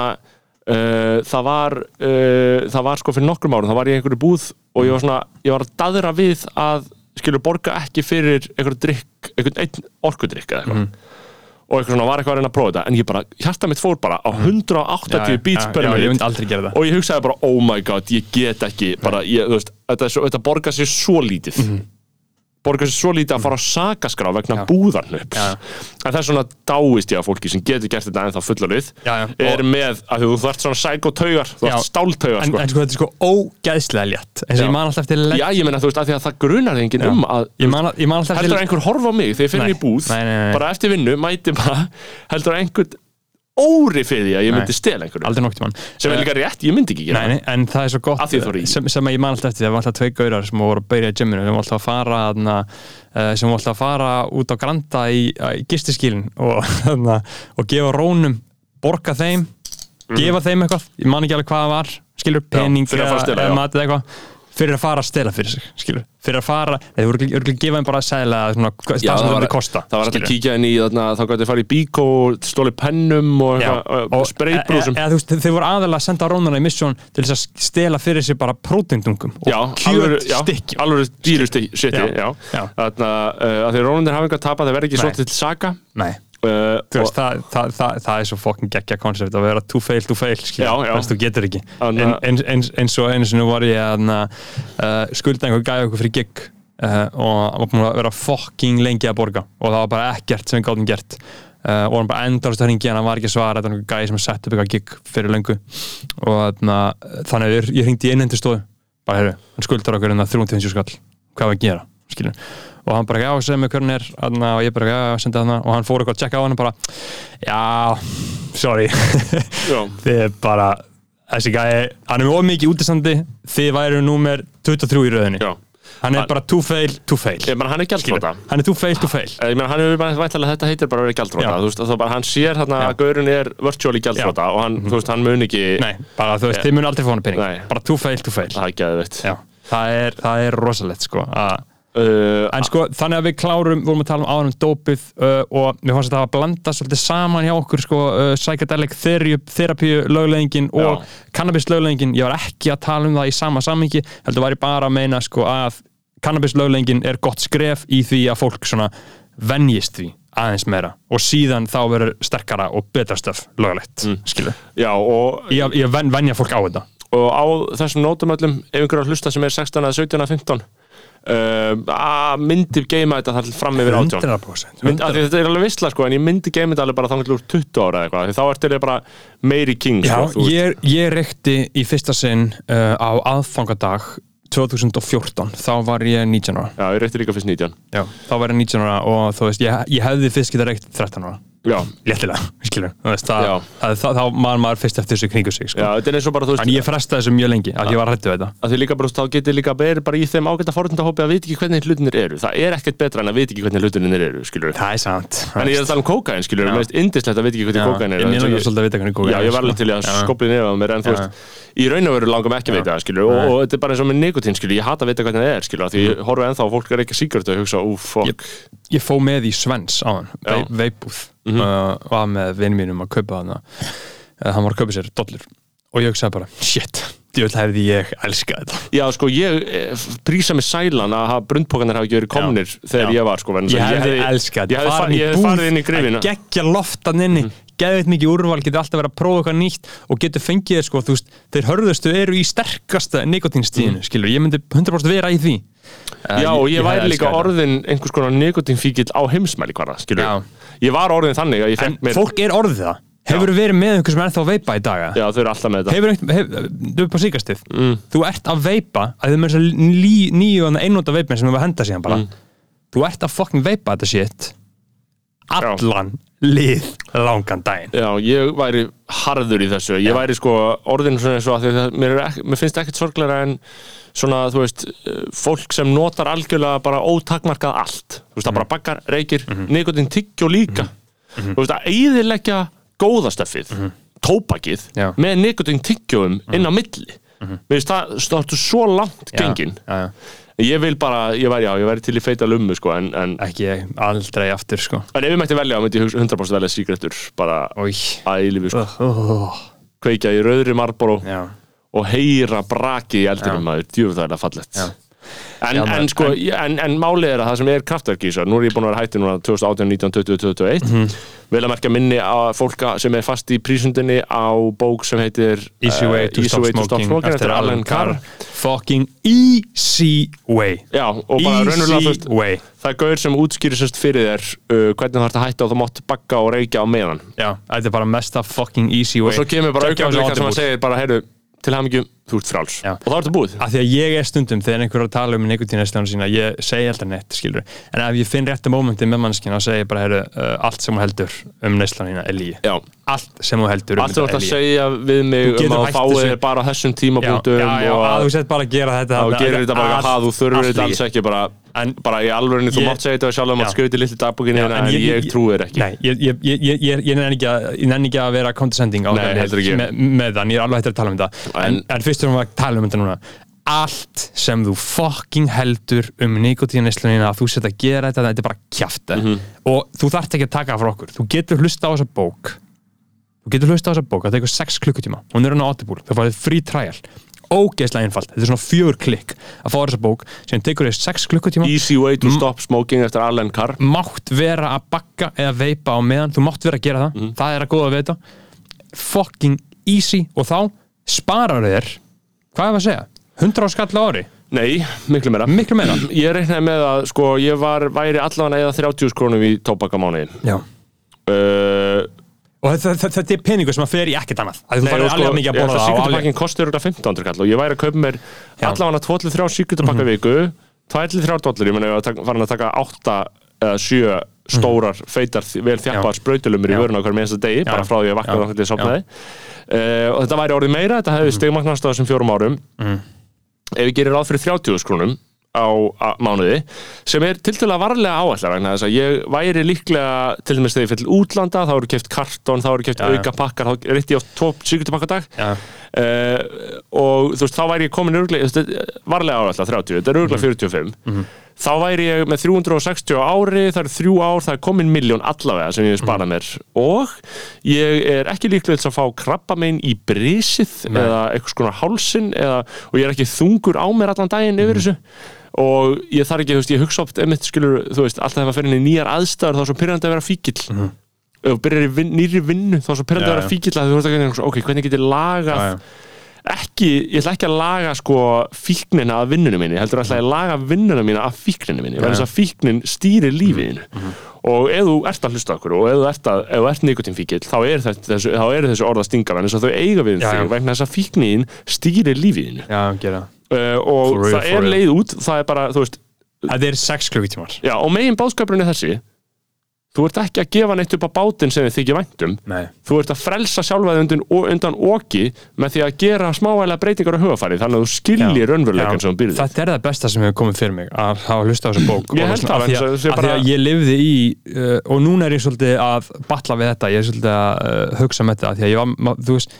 uh, það var uh, það var sko fyrir nokkrum árum, það var ég í einhverju búð og ég var svona, ég var að daðra við að skilur borga ekki fyrir einhverju drikk, einhvern einn orkudrykk eða eitthvað. Og eitthvað svona var eitthvað að reyna að prófa þetta en ég bara, hjarta mitt fór bara á 180 beats per minute. myndi aldrei gera það. Og ég hugsaði bara, oh my god, ég get ekki bara, ég, veist, þetta, þetta borgar sér svo lítið borgar sér svo lítið að fara á sakaskrá vegna búðarnöps en það er svona dáist ég að fólki sem getur gert þetta ennþá fullarlið Já, já. er með, að þú þarft svona sækótaugar þú Já. þarft stáltaugar en, sko. en sko þetta er sko ógæðslega létt eins og ég man alltaf eftir já, ég meina, þú veist, að því að það grunar enginn um að heldur að einhver horfa á mig þegar ég Nei. í búð bara eftir vinnu, mæti bara heldur að einhver óri fyrir því að ég myndi stela einhverju. Aldrei nokt mann sem er líka rétt, ég myndi ekki gera Nei, nei, en það er svo gott í. sem, sem ég man alltaf eftir, það var alltaf tvei gaurar sem voru að byrja í gymminu, sem voru alltaf að fara þarna, uh, sem voru alltaf að fara út á Granda í, í gistiskílin og, þarna, og gefa rónum borga þeim, gefa þeim eitthvað. Ég man ekki alveg hvað það var, skilur pening eða já. mat eða eitthvað fyrir að fara að stela fyrir sig, skilur fyrir að fara, þau voru ekki að gefa þeim bara að segla hvað það var, myndi kosta það var hægt að skilurðu. kíkja inn í þarna, þá gæti að fara í bíkó og stóli pennum og, og, eða, eða, þú veist, þeir voru aðalega að senda rónana í missjón til þess að stela fyrir sig bara prótindungum Já, og kjötstykkjum alveg dýru stikki, Já, já. já. Þarna, uh, að því rónundir hafa eitthvað tapað, það verður ekki svolítið til saka Nei, uh, veist, það, það, það, það er svo fokkin geggja koncept að vera to fail to fail þú getur ekki. Eins, og einu sinni var ég að uh, skulda einhver gæði okkur fyrir gig uh, og var búin að vera fokking lengi að borga. Og það var bara ekkert sem við gáðum gert. Og hann bara endast að ringi en hann var ekki að svara þetta er einhver gæði sem er sett upp eitthvað gig fyrir lengu og þannig að ég, ringdi í innhendustofu bara heyrðu, hann skuldar okkur en það 350 skall. Hvað var að gera, skilur og hann bara, já, segðu mig hvernig er og ég bara, já, sendi þarna. Og hann fór eitthvað að checka á hann og bara, já, sorry. Þið er bara þessi gæði, hann er með ómikið útistandi. Þið væru númer 23 í rauðinni já. hann er bara to fail, to fail. Ég meina, hann er gjaldflóta hann er to fail, to fail. Ég meina, hann er bara væntalega þetta heitir bara að vera bara hann sér þarna að gaurinn er virtually gjaldflóta og hann, þú veist, hann mun ekki nei, bara þú veist, þið mun aldrei fá hann pening. Nei. bara to fail, to fail. Það er það er, það rosalegt sko að uh, En sko, þannig að við klárum, vorum að tala um áður um dópið uh, og mér fannst að það var að blanda svolítið saman hjá okkur, sko, uh, psychedelic therapy lögleggingin og cannabis lögleggingin, ég var ekki að tala um það í sama samhengi, heldur var ég bara að meina sko að cannabis lögleggingin er gott skref í því að fólk svona venjist því aðeins meira. Og síðan þá verður sterkara og betra stöf löglegt, mm. skilur Já, og, ég, ég ven, venja fólk á þetta. Og á þessum nótum öllum ef einhverjar hlusta sem er 16 að 17 að 15 uh, að myndi geima þetta þar til fram yfir 18 100%, Mynd, að því þetta er alveg vissla sko en ég myndi geima þetta alveg bara þannig úr 20 ára eða eitthvað þá ertu þér bara meiri king Já, sko, ég, ég reykti í fyrsta sinn uh, á aðfangadag 2014, þá var ég 19 ára. Já, ég reytti líka fyrst 19 Já, þá var ég 19 ára og þú veist, ég, ég hefði fyrst getað reykt 13 ára léttilega, skilur þá maður maður fyrst eftir þessu kringu sig sko. já, er bara veist en ég frestaði þessu mjög lengi, að ég var hrættu við þetta. Að því líka bara, þá getur líka verið bara í þeim ágæta forutundahópi að vita ekki hvernig hlutinir eru. Það er ekkert betra en að vita ekki hvernig hlutinir eru skilur það er sant en ég er að tala um kókain skilur, mér finnst indislegt að vita ekki hvernig kókain er ég langar svolítið að vita hvernig kókaín Já, er, ég var alveg sko. til í að skopla á mér en þú veist, í raun og veru langum ekki að það, skilur og, og þetta er bara eins og með nikotín, skilur, ég hata að vita hvernig það er, skilur, því ég horfi ennþá fólk er ekki síkert og hugsa, ú, fokk ég fó með í Svens á hann, Já. Mhm. veipbúð uh, var með vinið mínum að kaupa hann uh, hann var að kaupa sér dollur. Og ég hugsaði bara, shit, djöld hefði ég elskað þetta. Já, sko, ég eh, prísa mig sælan að hafa brundpókanir hafi ekki verið komnir þegar Já. ég var, sko, ég að hefði elskað ég fa ég hefði farið inn í grifina að geggja loftan inni, geðveit mikið úrval, getur alltaf verið að prófa eitthvað nýtt og getur fengið þér sko, þú veist, þeir hörðustu eru í sterkasta nikotínstíðinu, mm. skilur, ég myndi 100% vera í því. Já, og ég væri líka orðin einhvers konar nikotínfíkil á heimsmæli hvaða, skilur Já. Ég var orðin þannig að ég fekk mér fólk er orðið það Hefur þú verið með einhver sem er þá að veipa í daga? Já, þau eru alltaf með þetta Hefur einhver, hef, þú er på síkastið mm. Þú ert að veipa að þau með þess að nýju einnóta veipin sem við að henda síðan bara Mm. Þú ert að fucking veipa þetta shit Allan lið langan daginn. Já, ég væri harður í þessu. Ég væri sko orðin svona eins og að því að mér, er mér finnst ekkert sorgleira en svona, þú veist, eh, fólk sem notar algjörlega bara ótakmarkað allt. Þú veist, það bara bakkar, reykir, mm -hmm. nikotin tyggjó líka Þú veist, að eyðileggja góðastöfið, tópakið Já. með nikotin tyggjóum inn á milli. Mér finnst það státtu svo langt gengin. Já, já. Ég vil bara, ég væri, já, ég væri til í feita lummu sko, en, en, Ekki aldrei aftur sko. En ef ég mætti velja, þá myndi ég 100% velja sígrettur bara Ói að eilífi sko. oh, kveikja í rauðri Marlboro Já, og heyra brakið í eldinum maður, djúf það er það fallett Já. En, Já, en sko, en, en málið er að það sem er kraftverk í þessu, nú er ég búin að vera hætti núna 2018, 19, 20, 2021 Mhm. vil að merkja minni að fólka sem er fast í prísundinni á bók sem heitir Easy Way eh, to, stop, smoking, eftir Alan Carr. Fucking easy way. Já, og bara veist, Easy way. það er gaur sem útskýrir sérst fyrir þér uh, hvernig þú ert að hætta og þú mátt bakka og reykja á meðan. Já, þetta er bara mesta fucking easy way. og svo kemur bara auðvitað sem að segir bara, heyrðu, til hamingjum, þú ert fráls Já. og þá ertu búið. Að því að ég er stundum þegar einhver er að tala um nikotínestljónu sína, ég segi alltaf neitt skilur, en ef ég finn réttu mómenti með mannskina og segi bara, heyrðu, uh, allt sem hún heldur um neistlanina er lígi Já, allt sem hún heldur um allt þú ert þetta að segja við mig Þú um að þessu. þér bara þessum já, tímapunktum já, já, og að þú sett bara að gera þetta þarna, gerir þetta bara að þú þurfur þetta alls ekki bara, En- bara í alvörinu, þú Ég- mátt segja þetta og sjálf Já. að skauti litli dagbúkinni Já, en, ég, trúi þér ekki. Nei, ég, ég, ég, ég, ég, ég nenni ekki, ég ekki að vera condescending á þetta heldur ekki. með, þann, ég er alveg hættur að tala um þetta. En, En- fyrst erum við að tala um þetta núna. Allt sem þú fucking heldur um nikotíneslunina að þú setja að gera þetta, þetta er bara kjafta Mhm. og þú þarft ekki að taka það frá okkur. Þú getur hlusta á þessa bók. Þú getur hlusta á þessa bók, það tekur 6 klukkutíma. Hún er hann á Audible, það farið frí trial ógeðslega einfalt, þetta er svona fjögur klikk að fá þessa bók, sem tekur þér 6 klukkutíma. Easy way to stop smoking eftir Alan Carr. Mátt vera að bakka eða veipa á meðan, þú mátt vera að gera það. Mhm. það er að góða að veita fucking easy. Og þá sparar þér hvað er að segja, 100 á skall á ári? Nei, miklu meira. Miklu meira. Ég reiknaði með að, sko, ég var, væri allavega eða 30 krónum í tóbakamánuði Já. uh, og þetta, er peningur sem að fer í ekkert annað. Að farir og alveg mikið að borða það Síkutupakkin kostur þetta 1500 kall og ég væri að kaupa mér allavega 2-3 síkutupakka viku 2-3 dollar, ég menna ég var að taka- farin að taka 8 eða 7 stórar feitar, vel þjappaðar sprautulumur í vöruna okkur með þessa degi, bara frá því að vakna Já. þá til ég sopnaði uh, og þetta væri orðið meira, þetta hefði stegmagnast á þessum fjórum árum. Ef ég gerir ráð fyrir 30 krónum á, mánuði sem er til að varlega áætla vegna þess að ég væri líklega til dæmis þegar ég fyrir útlanda þá eru keft kartón, þá eru já. auka pakkar þá er ég á tvo síkutupakka dag Já. uh, og þú veist, þá væri ég komin örglega, varlega áætla 30, þetta er örglega Mhm. 45 þá væri ég með 360 á ári það eru þrjú ár, það er komin miljón allavega sem ég Mhm. spara mér og ég er ekki líklega til að fá krabba megin í brísið eða eitthvað skona hálsin eða, og ég er ekki þungur á mér allan daginn Mhm. yfir þessu og ég þarf ekki, þú veist, ég hugsa oft einmitt skilur, þú veist, alltaf ef að fyrir í nýjar aðstæður þá er svo pyrrandi að vera fíkill. Ef þú byrjar í vin, nýri vinnu þá er svo pyrrandi. Já, að vera já. fíkill að þú veist ekki, ok, hvernig get ég lagað Já, já. ekki, ég ætla ekki að laga sko fíknina að vinnunum minni heldur ætla ég að laga vinnuna mína af fíkninu minni þess að fíknin stýrir lífiðinu og ef þú ert að hlusta okkur og ef þú ert, að, ert nikotínfíkil þá er þetta- þessu, eru þessu orða stingar en þess að þau eiga við Já, þig vegna þess að fíknin stýrir lífiðinu uh, og real, það er leið út það er bara, þú veist, Það er 6 klukkutímar. Já, og megin báðskapurinn er þessi. Þú ert ekki að gefa neitt upp á bátinn sem þið þykir væntum Nei. Þú ert að frelsa sjálfaði undan, undan oki með því að gera smávælega breytingar á hugafæri þannig að þú skiljir raunveruleikan sem þú býrði Þetta er það besta sem hefur komið fyrir mig að hafa hlusta á þessu bók. Ég held það, að, því að ég lifði í uh, og núna er ég svolítið að batla við þetta ég er svolítið að uh, hugsa með þetta því að ég var, ma, þú veist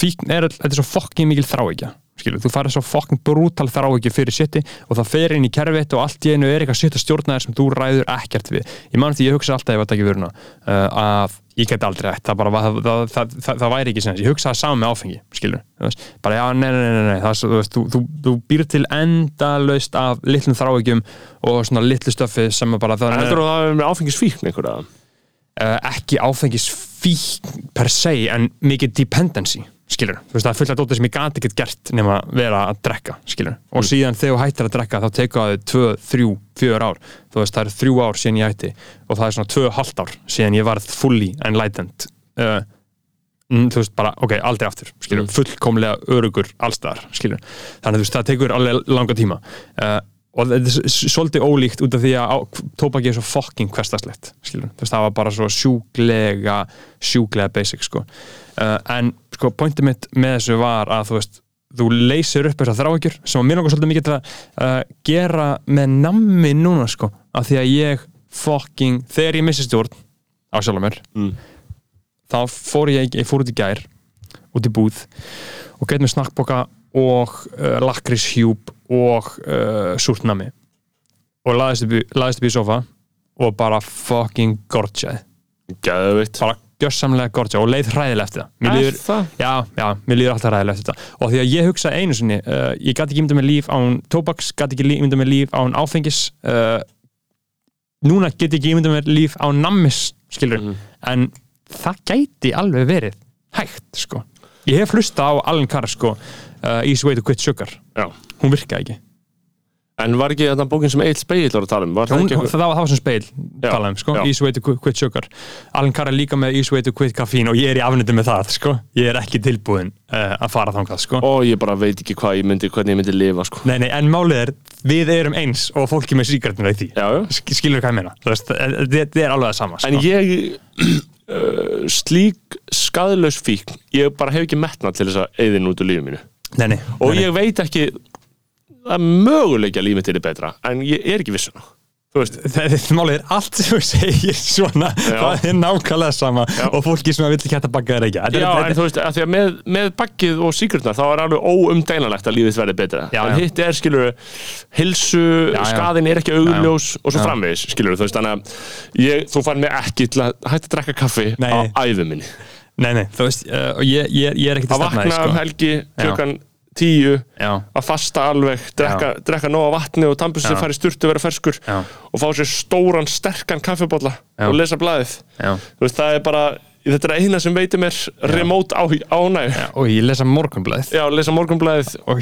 fíkn er, þetta er svo fokkin mikil þráíkja skilur, þú farið svo fokkin brútal þráíkja fyrir sjötti og það fer inn í kerfitt og allt í einu er eitthvað sjötta stjórnaðir sem þú ræður ekkert við. Ég man því ég hugsa alltaf ef að taka vöruna uh, að ég get aldrei ætt það, bara, það, það, það, væri ekki sem ég hugsa það saman með áfengi skilur, bara já, nei, nei, nei, nei það, er þú, þú, þú, þú býr til endalaust af litlum þráíkjum og svona litlu stöfi sem bara það að er með áfengisfíkn einhverja? uh, ekki áfengis fíkn per se en mikið dependency skilur, þú veist það er fullt af dótið sem ég gati ekkert gert nema vera að drekka skilur, og síðan þegar þú hættir að drekka þá tekur það þau 2, 3, 4 ár. Þú veist það er þrjú ár síðan ég hætti og það er svona 2,5 ár síðan ég varð fully enlightened. Uh, mm, þú veist bara, ok, aldrei aftur skilur, fullkomlega örugur allstaðar skilur, þannig þú veist það tekur alveg langa tíma. Uh, og þetta er svolítið ólíkt út af því að tóbaki er svo fucking hverstaslegt skilur, þú veist það var bara svo sjúklega sjúklega basic sko uh, en sko pointið mitt með þessu var að þú veist þú leysir upp þessar þráhyggjur sem að mér langar svolítið mikið til að uh, gera með nammi núna sko af því að ég fucking þegar ég missi stjórn á sjálf mér Mm. þá fór ég, ég fór út í gær út í búð og gett með snakkboka og uh, lakrishjúp og uh, súrtnami og laðist upp, upp í sofa og bara fucking Gæðveitt bara gjörsamlega gorgeð og leið hræðilega eftir það Mér líður, það? já, já, mér líður alltaf ræðilega eftir þetta og því að ég hugsa einu sinni uh, ég gæti ekki ímynda með líf án tóbaks gæti ekki ímynda með líf án áfengis uh, núna get ég ekki ímynda með líf án nammis skilur, Mhm. en það gæti alveg verið hægt sko. ég hef hlusta á Alan Carr sko, uh, Easy Way to Quit Sugar Já hún virkaði ekki En var ekki þetta bókin sem Egil Speill var að tala um? Var það ekki það, var, það var sem speil Já, talað um, sko. Easy Way to Quit, Sugar Alan Carr er líka með Easy Way to Quit Caffeine og ég er í afnöndi með það sko. ég er ekki tilbúin uh, að fara þangað sko. Ó, ég bara veit ekki hvað ég myndi, hvernig ég myndi lifa sko. Nei, nei, en málið er, við erum eins og fólki með síkartinu í því Já, já Sk- skilur hvað ég meina Þú veist, eh, þetta er alveg það sama sko. En ég uh, slík skadlaus fíkn ég bara hef ekki metnað til þess að eyðin út úr lífið mínu nei, nei, og nei. ég veit ekki það er möguleik að lífið til er betra en ég er ekki vissun veist, Þetta málið er allt sem þú segir svona Já. það er nákvæmlega sama Já. og fólki sem vill ekki hætta bakka er ekki. Já, er- en þú veist, að því að með, með bakkið og síkurnar þá er alveg óumdeinanlegt að lífið verði betra. Já, en hitt er, skilur hilsu, skaðin er ekki augljós og svo framvegis, skilur þú veist, þannig að ég, þú fær mig ekki til að hætta að drekka kaffi Nei. á æðu minni. Nei, nei, þú veist, uh, ég, ég, ég er ekki til að stefna vakna því, um sko. helgi klukkan tíu Já, að fasta alveg, drekka, drekka nóga vatni og tampus Já. sér fara í sturtu vera ferskur Já. og fá sér stóran, sterkan kaffibólla Já. og lesa þú veist, það er bara, þetta er eina sem veitir mér remote á, ánæg Og ég lesa morgunblæð já, lesa morgunblaðið Og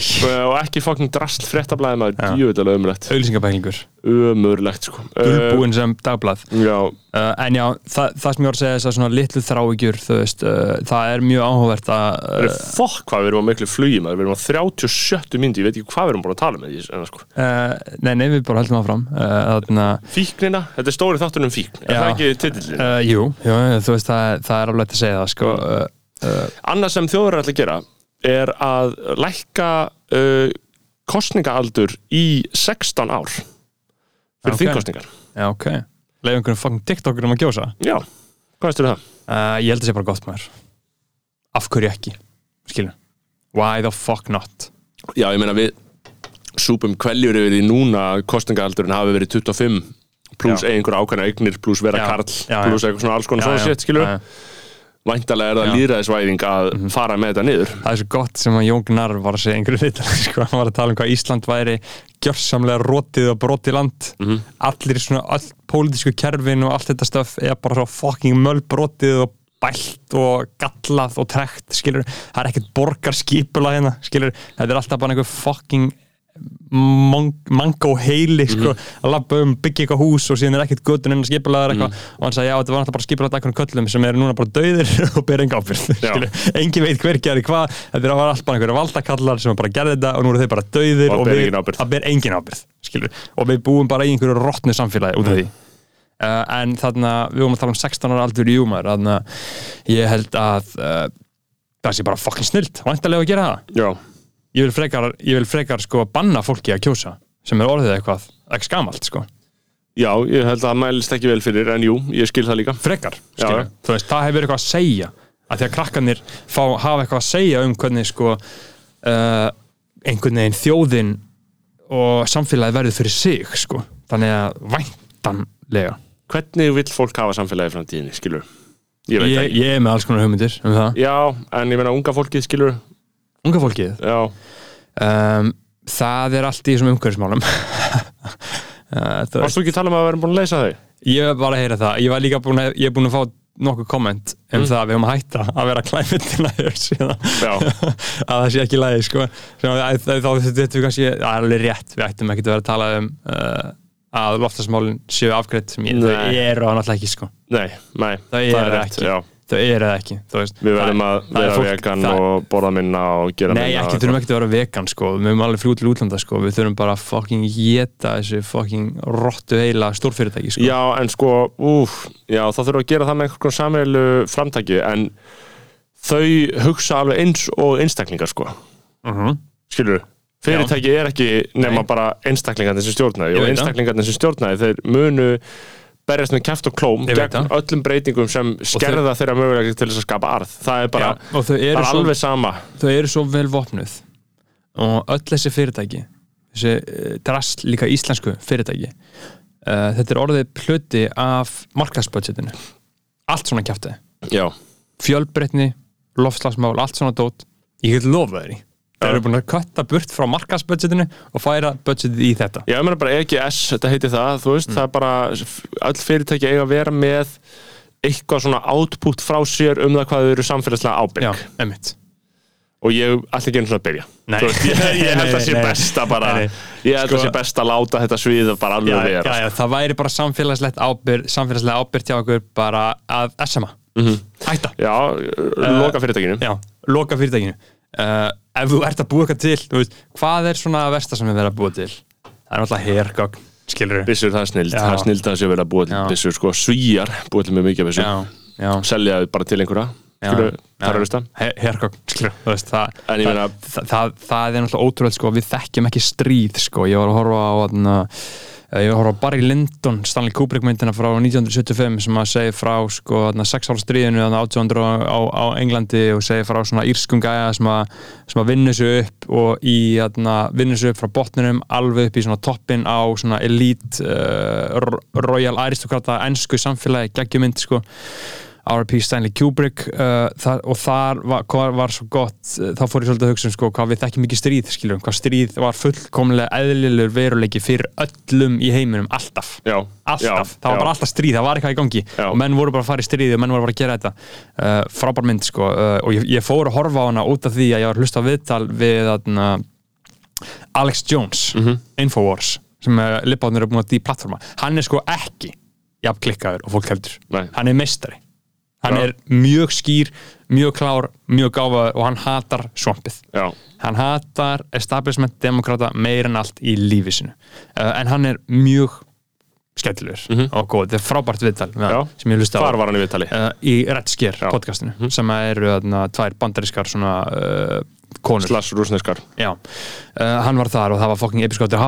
og ekki fucking drasl fréttablaðið maður, Já. djúvilega ömulegt ömurlegt, sko. Dulbúin sem dagblað. Uh, já, Uh, en já, það, það sem ég var að segja þess að svona litlu þráhyggjur, þú veist, uh, það er mjög áhugavert að það er fokk hvað við erum á miklu flugi maður, við erum á 37 myndi, ég veit ekki hvað við erum búin að tala með því, sko. Uh, Nei, nei, við bara heldum áfram. Uh, fíknina, þetta er stóri þáttur um fíkn er Já. það ekki titillin? uh, Jú, jú, þú veist, það, það er alveg að segja það, sko uh, Annað sem þjóður er að gera er að lækka kostningaaldur í 16 ár fyrir Ok. þingkostningar Já, ok. Leif einhvern fucking TikTokur um að gjósa. Já, hvað veistu það? uh, Ég held að það sé bara gott maður. Af hverju ekki, skilur. Why the fuck not? Já, ég meina við súpum kveljur yfir því núna kostningaaldurinn hafi verið 25 pluss einhver ákveðna eignir pluss vera Já. karl pluss eitthvað svona alls konar svona shit, skilur. Væntalega er það líðræðisvæðing að fara með þetta niður. Það er svo gott sem að Jón Gnarr var að segja einhverju vital, sko, hann var að tala um hvað Ísland væri gjörsamlega rótið og brotið land. Mhm. allir svona, all pólitísku kerfin og allt þetta stöf er bara svo fucking mölbrotið og bælt og gallað og trekt, skilur, það er ekkert borgarskipula hérna, skilur, þetta er alltaf bara einhver fucking mango heili sko, að labba um, byggja eitthvað hús og síðan er ekkert göttun en skipulaðar eitthvað. Og hann sagði já, þetta var náttúrulega bara skipulaðar einhvern köllum sem eru núna bara dauðir og ber enga skilur. engin veit hver gerir hvað. Þetta er alltaf bara einhverja valdakallar sem bara gerði þetta og nú eru þeir bara dauðir Og og, við, engin ábyrgð. að ber engin skilur. og við búum bara í einhverju rottnu samfélagi út af því. Uh, en þarna, við vorum að tala um 16 ára aldur í júmar þarna, ég held að uh, það sé bara fucking snilt, vantarlega að gera það ég vil frekar, ég vil frekar sko banna fólki að kjósa sem er orðið eitthvað ekki skamalt sko, já, ég held að það mælist ekki vel fyrir en jú, ég skil það líka. Frekar já. þú veist, það hefur eitthvað að segja að því að krakkanir fá, hafa eitthvað að segja um hvernig sko uh, einhvern veginn þjóðin og samfélagi verður fyrir sig sko, þannig að væntanlega. Hvernig vill fólk hafa samfélagi framtíðinni, skilur? Ég ég, ég er með alls konar hugmyndir um það, Já, en ég meina unga fólkið, skilur unga fólkið um, það er allt í þessum umhverfismálum uh, þú veist varstu ekki að tala um að við erum búin að leysa þau? Ég var bara að heyra það, ég var líka búin að, ég er búin að fá nokkuð komment um Mm. það að við höfum að hætta að vera. Já, að það sé ekki lægi sko. Þá þetta við kannski það er alveg rétt, við ættum ekki að vera að tala um uh, að loftasmálin séu afgreitt sem ég, Nei. eru það náttúrulega ekki sko. nei, nei, Það er ekki. já. Þau eru það ekki. Við verðum að það er vera fólk- vegan það- og borða minna og gera Nei, minna ekki, þurfum ekki að vera vegan sko. Við höfum alveg fljú til útlanda sko. Við þurfum bara að fucking geta þessu fucking rottu heila stórfyrirtæki sko. Já, en sko, úf, já, þá þurfum við að gera það með einhvern samveilu framtæki en þau hugsa alveg eins og einstaklingar sko. Mhm. skilur fyrirtæki er ekki nema Nei. bara einstaklingarnir sem stjórnaði og einstaklingarnir sem stjórnaði þeir munu berjast með kæft og klóm gegn öllum breytingum sem skerða þeirra mögulega til þess að skapa arð. Það er bara, Já, er svo, alveg sama. þau eru svo vel vopnuð. Og öll þessi fyrirtæki þessi uh, drast líka íslensku fyrirtæki uh, þetta er orðið pluti af markaðsbudgetinu. Allt svona kjæfti já, fjölbreytni, loftslagsmál, allt svona dót. Ég get lofa þeirri þeir eru búin að kötta burt frá markaðsbudgetinu og færa budgetið í þetta. Já, ég meina bara EGS þetta heiti það, þú veist, það er bara öll fyrirtæki eiga að vera með eitthvað svona output frá sér um það hvað þau eru samfélagslega ábyrg. Já, emitt og ég ætla ekki einu svona að byrja. Nei. Þú veist, ég, ég held að Nei, sé best að bara. Nei, nei. ég held að Sko- sé best að láta þetta svið bara alveg já, vera. já, já, það væri bara samfélagslegt ábyrg samfélagslega ábyrg hjá okkur bara að SMA, hætta. Já, loka fyrirtækinu. já, loka fyrirtækinu uh, ef þú ert að búa eitthvað til veist, hvað er svona versta sem við verðum að búa til? Það er náttúrulega við Bissur, það er snild, Já. það er snild að sé að búa til Já. Bissur, sko, svíjar búa til með mikið já, selja þau bara til einhverja skilur, terrorista Her- hergögn, skilur þú veist, það, það, meina- það, það, er náttúrulega ótrúlega sko, við þekkjum ekki stríð sko, ég var að horfa á þarna, eh, ég var að horfa á Barry Lyndon Stanley Kubrick myndina frá 1975 sem að segja frá sko, þarna, sex ára stríðinu þarna 1800 á, á, Englandi og segja frá svona írskum gæja sem að, að vinna sig upp og í þarna, vinna sig upp frá botninum alveg upp í svona toppin á svona elite uh, royal aristokrata ennsku samfélagi geggjumynd sko R.P. Stanley Kubrick uh, þar, og þar var, var svo gott uh, þá fór ég svolítið að hugsa um sko, hvað við þekkjum ekki stríð skiljum, hvað stríð var fullkomlega eðlilegur veruleiki fyrir öllum í heiminum, alltaf já, alltaf, já, það var já. bara alltaf stríð, það var eitthvað í gangi og menn voru bara að fara í stríði og menn voru bara að gera þetta uh, frábær mynd sko uh, og ég, ég fór að horfa á hana út af því að ég var að hlusta á viðtal við þarna, Alex Jones Mhm. Infowars sem uh, Lippáðnir eru búin að deplatforma hann er sko ekki jafn klikkaður og fólk heldur Nei. hann er meistari hann Já. er mjög skýr, mjög klár mjög gáfaður og hann hatar svampið. Já, hann hatar establishment demokrata meir en allt í lífi sinu uh, en hann er mjög skemmtilegur og góð, þetta er frábært viðtal hann, sem ég lusti á. Hvar var hann í viðtali? Uh, í Red Scare Já. Mhm. podcastinu sem eru þarna, tvær bandarískar svona uh, konur. Slags rúsneskar uh, hann var þar og það var fucking episkóttir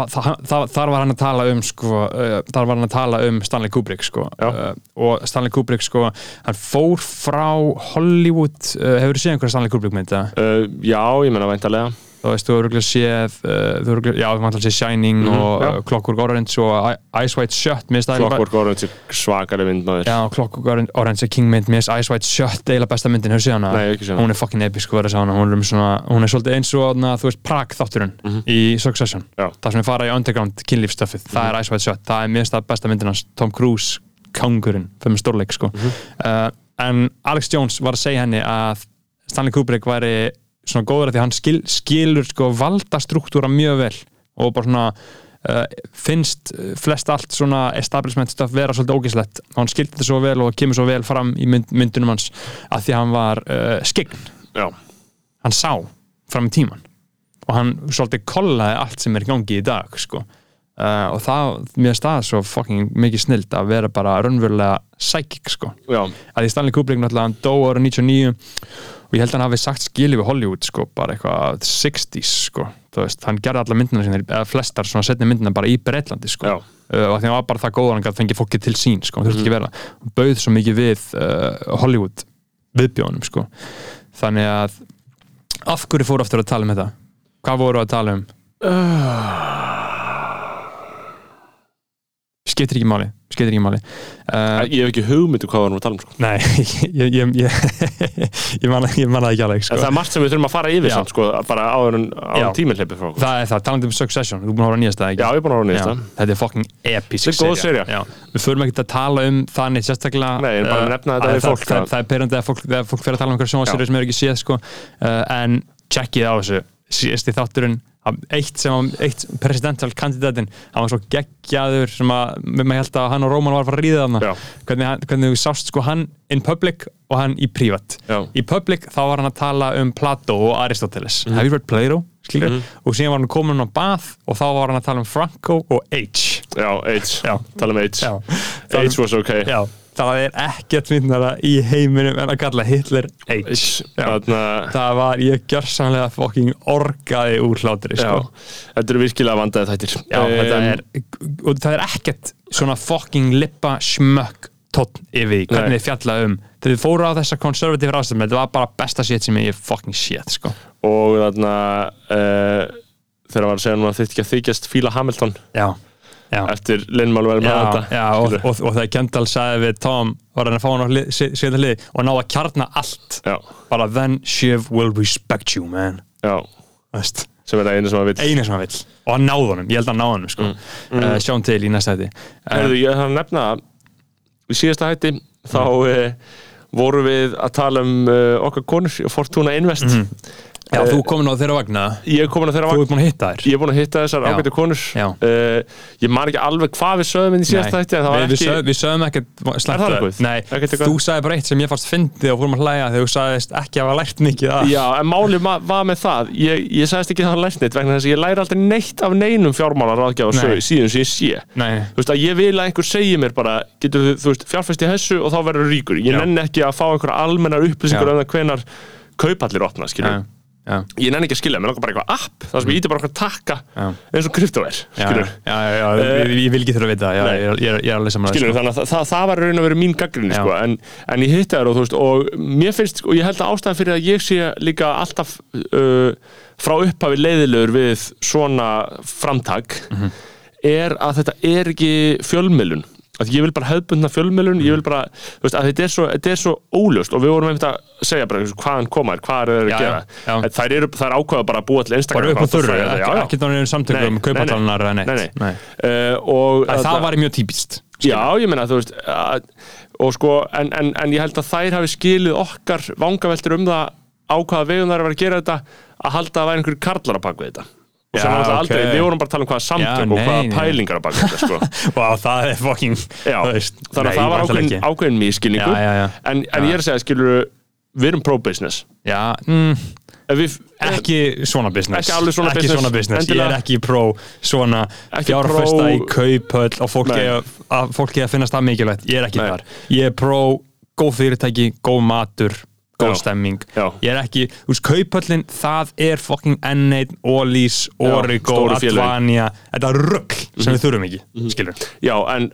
þar var hann að tala um sko, uh, þar var hann að tala um Stanley Kubrick sko, uh, og Stanley Kubrick sko, hann fór frá Hollywood, hefur þú séð einhverja Stanley Kubrick mynd það? uh, já, ég menna væntalega Þú veist, þú hefur örugglega séð uh, þú hefur örugglega- já, þú hefur séð Shining Mhm, og já. uh, Clockwork Orange og Ice White Shut mér finnst það Clockwork Orange er svakari mynd maður Já, Clockwork Orange- er King mynd mér finnst Ice White Shut eiginlega besta myndin, hefur séð hana? Nei, ekki séð hana. Hún er fucking episk, verður að segja hana hún er, svona, hún er svolítið eins og, na, þú veist, Prague þátturinn í Succession Mhm. Já. Mhm. það sem er fara í underground kynlífstöfið það er Ice White Shut, það er mér finnst það besta myndin hans Tom Cruise, kangurinn fyrir stórleik sko. Mhm. uh, svona góður að því hann skil, skilur sko valdastruktúra mjög vel og bara svona uh, finnst uh, flest allt svona establishment stuff vera svolítið ógislegt og hann skildi þetta svo vel og kemur svo vel fram í mynd, myndunum hans að því hann var uh, skegn, já, hann sá fram í tíman og hann svolítið kollaði allt sem er í gangi í dag sko. uh, og það, mér stað svo fucking mikið snild að vera bara raunverulega psychic sko. Já, að því Stanley Kubrick náttúrulega hann dó ára 99 og ég held að hann hafi sagt skilið við Hollywood sko, bara eitthvað 60s sko, þú veist, hann gerði alla myndina sinni, eða flestar svona setni myndina bara í Breitlandi sko, uh, og því hann var bara það góður hann gæti fengið fólkið til sín sko, hann þurfti ekki vera hann bauð svo mikið við uh, Hollywood viðbjónum sko. Þannig að af hverju fóru aftur að tala um þetta? Hvað voru að tala um? skiptir ekki máli skeitir ekki máli uh, Ég hef ekki hugmyndu hvað við erum að tala um sko. Nei, ég, ég, ég, ég man ég man það ekki alveg sko. það er margt sem við þurfum að fara yfir samt, sko, bara en tíminn hleypir frá. Það er það, talandi um Succession, þú er búin að hóra nýjast það ekki? Já, ég er búin að horfa á nýjasta. Já, Þetta er fucking episk er. Já. Við förum ekkert að tala um það neitt sérstaklega Nei, en bara uh, nefna þetta að við það, fólk, það, það- það er perandi að fólk, fer að tala um einhverja sjónvarsýri sem er ekki séð sko. uh, en checkið á þessu eitt sem eitt presidential kandidatin hann var svo geggjaður sem að maður held að hann og Róman var að fara að ríða þarna. Hvernig, hvernig þú sást sko hann in public og hann í privat Já. í public þá var hann að tala um Plato og Aristoteles Mhm. have you read Plato? skilur og síðan var hann komin á bath og þá var hann að tala um Franco og H. Já, AIDS, Já. tala um AIDS Já. AIDS was okay. Já, það er ekkert myndnara í heiminum en að kalla Hitler H. Það var, ég gjörsamlega fucking orgaði úr hlátri Já, sko. þetta eru virkilega vandaði þættir. Já, þetta Em, er og það er ekkert svona fucking lippa smökk tótt yfir hvernig þið fjalla um. Þegar þið fóru á þessa konservatíf ráðstöfum þetta var bara besta shit sem ég fucking shit sko. Og þarna uh, þegar var að segja nú að þitt ekki að þykjast fíla Hamilton. Já, já. Eftir Lin-Manuel Já, Miranda. já, og, og, og þegar Kendall sagði við Tom var hann að fá hann á síðan hlið og ná að kjarna allt. Já, bara then Shiv will respect you man. Sem er það einu sem að vil eina sem hann vill. Og hann náði honum, ég held að hann náði honum sko. mm. sjáum til í næsta hætti uh, Herðu, ég þarf að nefna í síðasta hætti þá uh, voru við að tala um uh, okkar konur Fortuna Invest já, þú komin á þeirra vagna. Ég er komin að þeirra þú vagn. ert búin að hitta þér Ég er búin að hitta þessar ágættu konur. Uh, Ég man ekki alveg hvað við sögum inn í síðasta var við, ekki sögum, við sögum ekkert Er slæmt? Nei, þú sagði bara eitt sem ég fannst fyndið og fórum að hlæja þegar þú sagðist ekki að hafa lært mikið af. Já, en málið var með það. Ég, ég sagðist ekki það lært neitt vegna þess að ég læri aldrei neitt af neinum fjármálar ráðgjáð Nei. síðan sem ég sé. Nei, Þú veist að ég vil að einhver segi mér bara getur þú, þú veist, að það hvenar kaupallir opna, skilur já, ég nenni ekki að skilja, mér langar bara eitthvað app þar sem ég íti bara okkur takka Já. eins og krypto er, já, skilur já, já ég, vil ekki þurfa að vita já, ég, ég, ég er skilur, þannig að það, það, það var raun að vera mín gaggrinni sko, en, en ég hitti þær og þú veist og mér finnst, og ég held að ástæðan fyrir að ég sé líka alltaf uh, frá upphafi leiðilegur við svona framtak Mhm. er að þetta er ekki fjölmiðlun að ég vil bara hefðbundna fjölmiðlun ég vil bara, þú veist, að þetta er svo, þetta er svo óljóst og við vorum einmitt að segja bara hvaðan koma er, hvað er það að gera? já, þær þær ákveða bara að búa til Instagram bara upp á þurru, það, ekki þannig um Nei, samtökum nei. kaupatalnar eða neitt. Nei, nei. Uh, og Það, þarna- var mjög típist Já, ég meina, þú veist að, og sko, en, en, en ég held að þær hafi skilið okkar vangaveltur um það á hvaða vegum þær vera að gera þetta að halda að væri einhverjur karlar að baka þetta og sem ok. aldrei, við vorum bara að tala um hvaða samtök og hvaða pælingar að baka þetta sko. Vá, það er veist, þannig að það var ákveðin, ákveðin mískilningu. En, en ég er að segja, skilur við erum pro-business Já, mm, ekki svona business Ekki svona ekki business, svona business. Ég endilega. er ekki pró svona fjárfesta pro- í kauphöll og fólki að, að fólki að finnast það mikilvægt ég er ekki Nei. þar ég er pró góð fyrirtæki, góð matur góð stemming. Já. ég er ekki, þú veist, kauphöllin það er fucking N1, Ólís Origo. Advania þetta er rugg sem við þurfum ekki skilur, já, en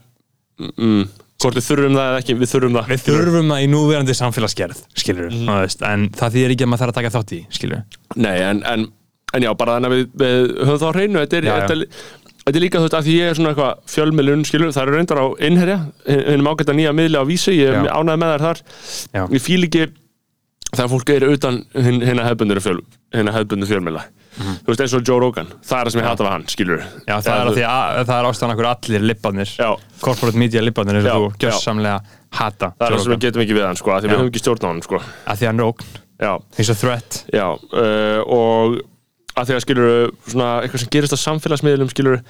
mm, hvort við þurfum það eða ekki, við þurfum það. Við þurfum það í núverandi samfélagsgerð skilur, mm. veist, en það þýðir ekki að maður þarf að taka þátt í skilur, Nei, en, en, en já, bara þannig að við, við höfum þá hreinu, þetta er, Já, þetta er, þetta er líka þú veist að því ég er svona eitthvað fjölmiðlun, skilur, það eru reyndar á innherja, hennum ágætt að nýja miðli á vísi, ég er ánægð með þær þar, Já. ég fíl ekki þegar fólk er utan hennar hefbundur fjöl, hinna hefbundur fjölmiðla, þú veist eins og Joe Rogan, það er það sem ég hata við hann, skilur. Já, það er, því að, það er ástæðan okkur allir lippanir Já. corporate media Já, og þú gjörsamlega hata Það er það sem við getum ekki við hann, sko, af því við höfum ekki stjórn á hann, sko. að því hann er ógn, eins og threat. Já, uh, og að því að skilur svona eitthvað sem gerist á samfélagsmiðlum, skilur,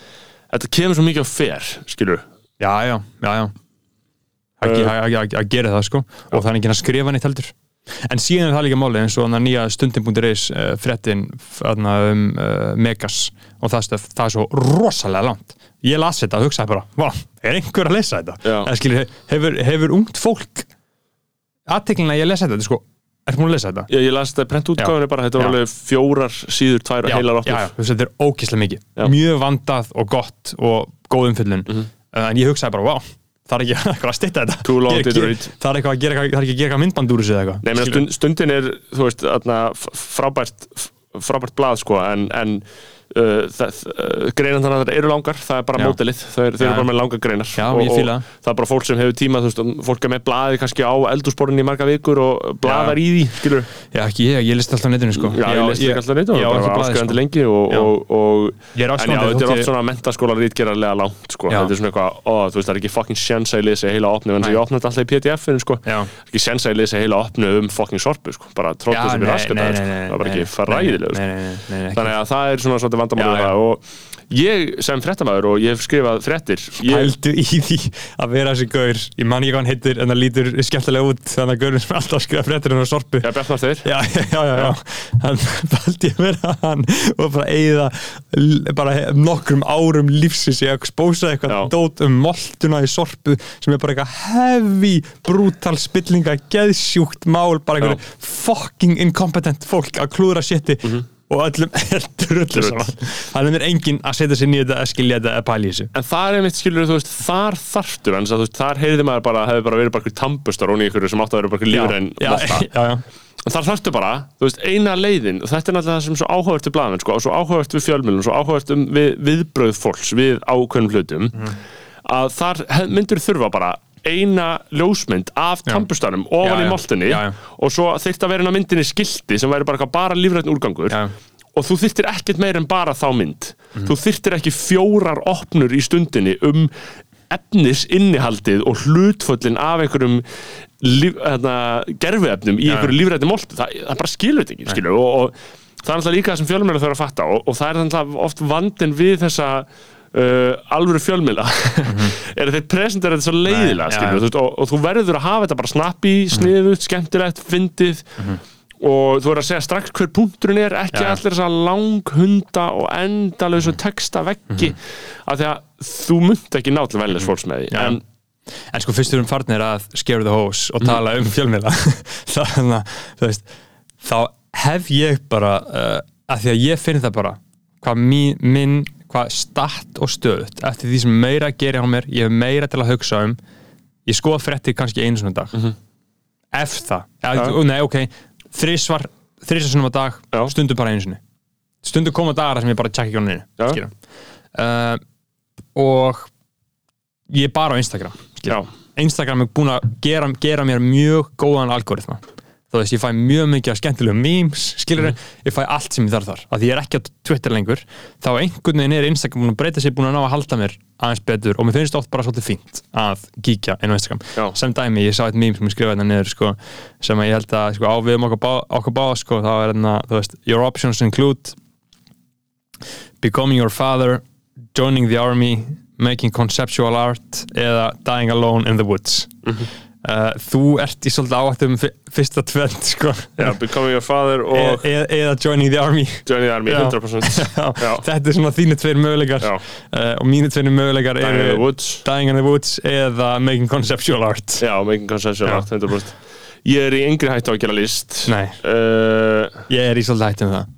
þetta kemur svo mikið á fer, skilur. já, já, já, já. Að, Uh, að, að, að gera það sko. Og það er ekki að skrifa neitt heldur en síðan er það líka máli eins og nýja stundin.is uh, fréttin þarna um uh, Megas og það stöf, það er svo rosalega langt ég las þetta og hugsaði bara, vá, er einhver að lesa þetta? Já. skilur, hefur, hefur ungt fólk aðteklina ég að lesa þetta, þetta er sko, ertu múin að lesa þetta? Ég, ég las þetta prent útgáfinni bara, þetta var Já. alveg fjórar síður, tvær og heilar já, áttur. já, veist, þetta er ókíslega mikið Já. mjög vandað og gott og góð umfyllun Mhm. uh, en ég hugsaði bara, wow það er ekki að stytta þetta? Það er eitthvað að gera, það er ekki að gera eitthvað myndband úr þessu eða eitthvað? Stundin er, þú veist, frábært, frábært blað, sko, en, en uh, uh, greinandanar eru langar, það er bara Já. mótilið þau, Já. eru bara með langar greinar Já, og, ég það. og það er bara fólk sem hefur tíma veist, og fólk er með blaði kannski á eldúsporin í marga vikur og blaðar í því, skilur Já, ekki ég, ég list alltaf netinu sko Já, ég alltaf og já, bara ekki var áskrifandi sko. lengi og, Já. og, og Ég er En já, þetta er oft ég- svona mentaskóla rítgerarlega langt sko. Já. Þetta er svona eitthvað, það er ekki fucking sjens að ég lesi heila opnu en ég opna þetta alltaf í PDF-inu sko. Já. ekki sjens að ég lesi heila opnu um fucking sorpu sko. bara tróttu sem er vandamáli og ég sem fréttamaður og ég hef skrifað fréttir ég, Pældu í því að vera þessi gaur. Ég man ekki hvað hann heitir en það lítur skemmtilega út þannig að gaurinn sem alltaf skrifa fréttir hann á sorpu. Já, Bjartmar þeir Já, já, já, já. Hann pældi að vera hann og bara eigða bara nokkrum árum lífsins í að expósa Já. eitthvað dót um moltuna í sorpu sem er bara eitthvað heavy, brutal spillinga, geðsjúkt mál, bara einhverju fucking incompetent fólk að klúðra sétti og öllum er drullu Drull. saman. Þannig er enginn að setja sér nýja þetta, að skilja þetta, að pæla í þessu. En það er einmitt, skilur þú veist, þar þarftur en þú veist, þar heyrði maður bara, hefði bara verið bara einhver tambustar og einhverju sem átti að vera bara já, já. En þar þarftu bara, þú veist, eina leiðin og þetta er náttúrulega það sem er svo áhugavert við blaðamenn sko, og svo áhugavert við fjölmjölum, svo áhugavert um við, viðbröð fólks við ákveðnum hlutum að þar myndir þurfa bara eina ljósmynd af tambustanum ofan Já, í já. og svo þyrfti að vera inn á myndinni skilti sem væri bara, bara lífræn úrgangur. Já. og þú þyrftir ekkert meir en bara þá mynd. Mhm. þú þyrftir ekki fjórar opnur í stundinni um efnis innihaldið og hlutföllin af einhverjum hérna, gerfiefnum í einhverju lífrætti moltu. Það, það bara skilur þetta ekki skilur, og, og það er alltaf líka það sem fjölmjöla þarf að fatta og, og það er alltaf oft vandin við þessa uh, alvöru fjölmjöla er að þeir presentera þetta svo leiðilega Nei, skilur, þú veist, og, og þú verður að hafa þetta bara snappi, sniðut, skemmtilegt, fyndið. Og þú verður að segja strax hver punkturinn er ekki já. allir þess að langhunda og endalösu texta veggi. Af því að þú munt ekki ná til velnes fólks með því en En sko fyrst við erum farnir að scare the hose og tala um fjölmiðla. Þannig að þá hef ég bara uh, að því að ég finn það bara hvað mín, minn, hvað statt og stöðut eftir því sem meira gerir á mér ég hef meira til að hugsa um ég skoða fréttir kannski einu svona dag. Ef það, ja, Já. nei ok þrísvar, þrísvar svona dag Já. stundum bara einu sinni. Stundum koma dagar sem ég bara tjekka ekki á Já. neinu uh, og ég er bara á Instagram Instagram er búin að gera, gera mér mjög góðan algoritma þú veist, ég fæ mjög mikið af skemmtilegum memes skilur, ég fæ allt sem ég þarf þar af því ég er ekki á Twitter lengur. Þá einhvern veginn er Instagram búin að breyta sér búin að ná að halda mér aðeins betur og mér finnst oft bara svolítið fínt að kíkja inn á Instagram. Já. sem dæmi, ég sá eitt meme sem ég skrifaði þetta niður sko, sem að ég held að sko, á við um okkur, bá, okkur bá sko, þá er þetta, þú veist, your options include becoming your father joining the army making conceptual art eða dying alone in the woods uh, þú ert í svolítið áhættum um fyrsta tvend sko. já, Becoming Your Father e og e eða joining the army. Johnny Army, Já. 100% Já, Já. þetta er svona þínu tveir möguleikar. Uh, og mínu tveir möguleikar Dying in eru the Woods. Dying in the woods eða making conceptual art. Já, Making Conceptual Já. Art, 100% Ég er í yngri hættu að gera list. Uh, ég er í svolítið hættum það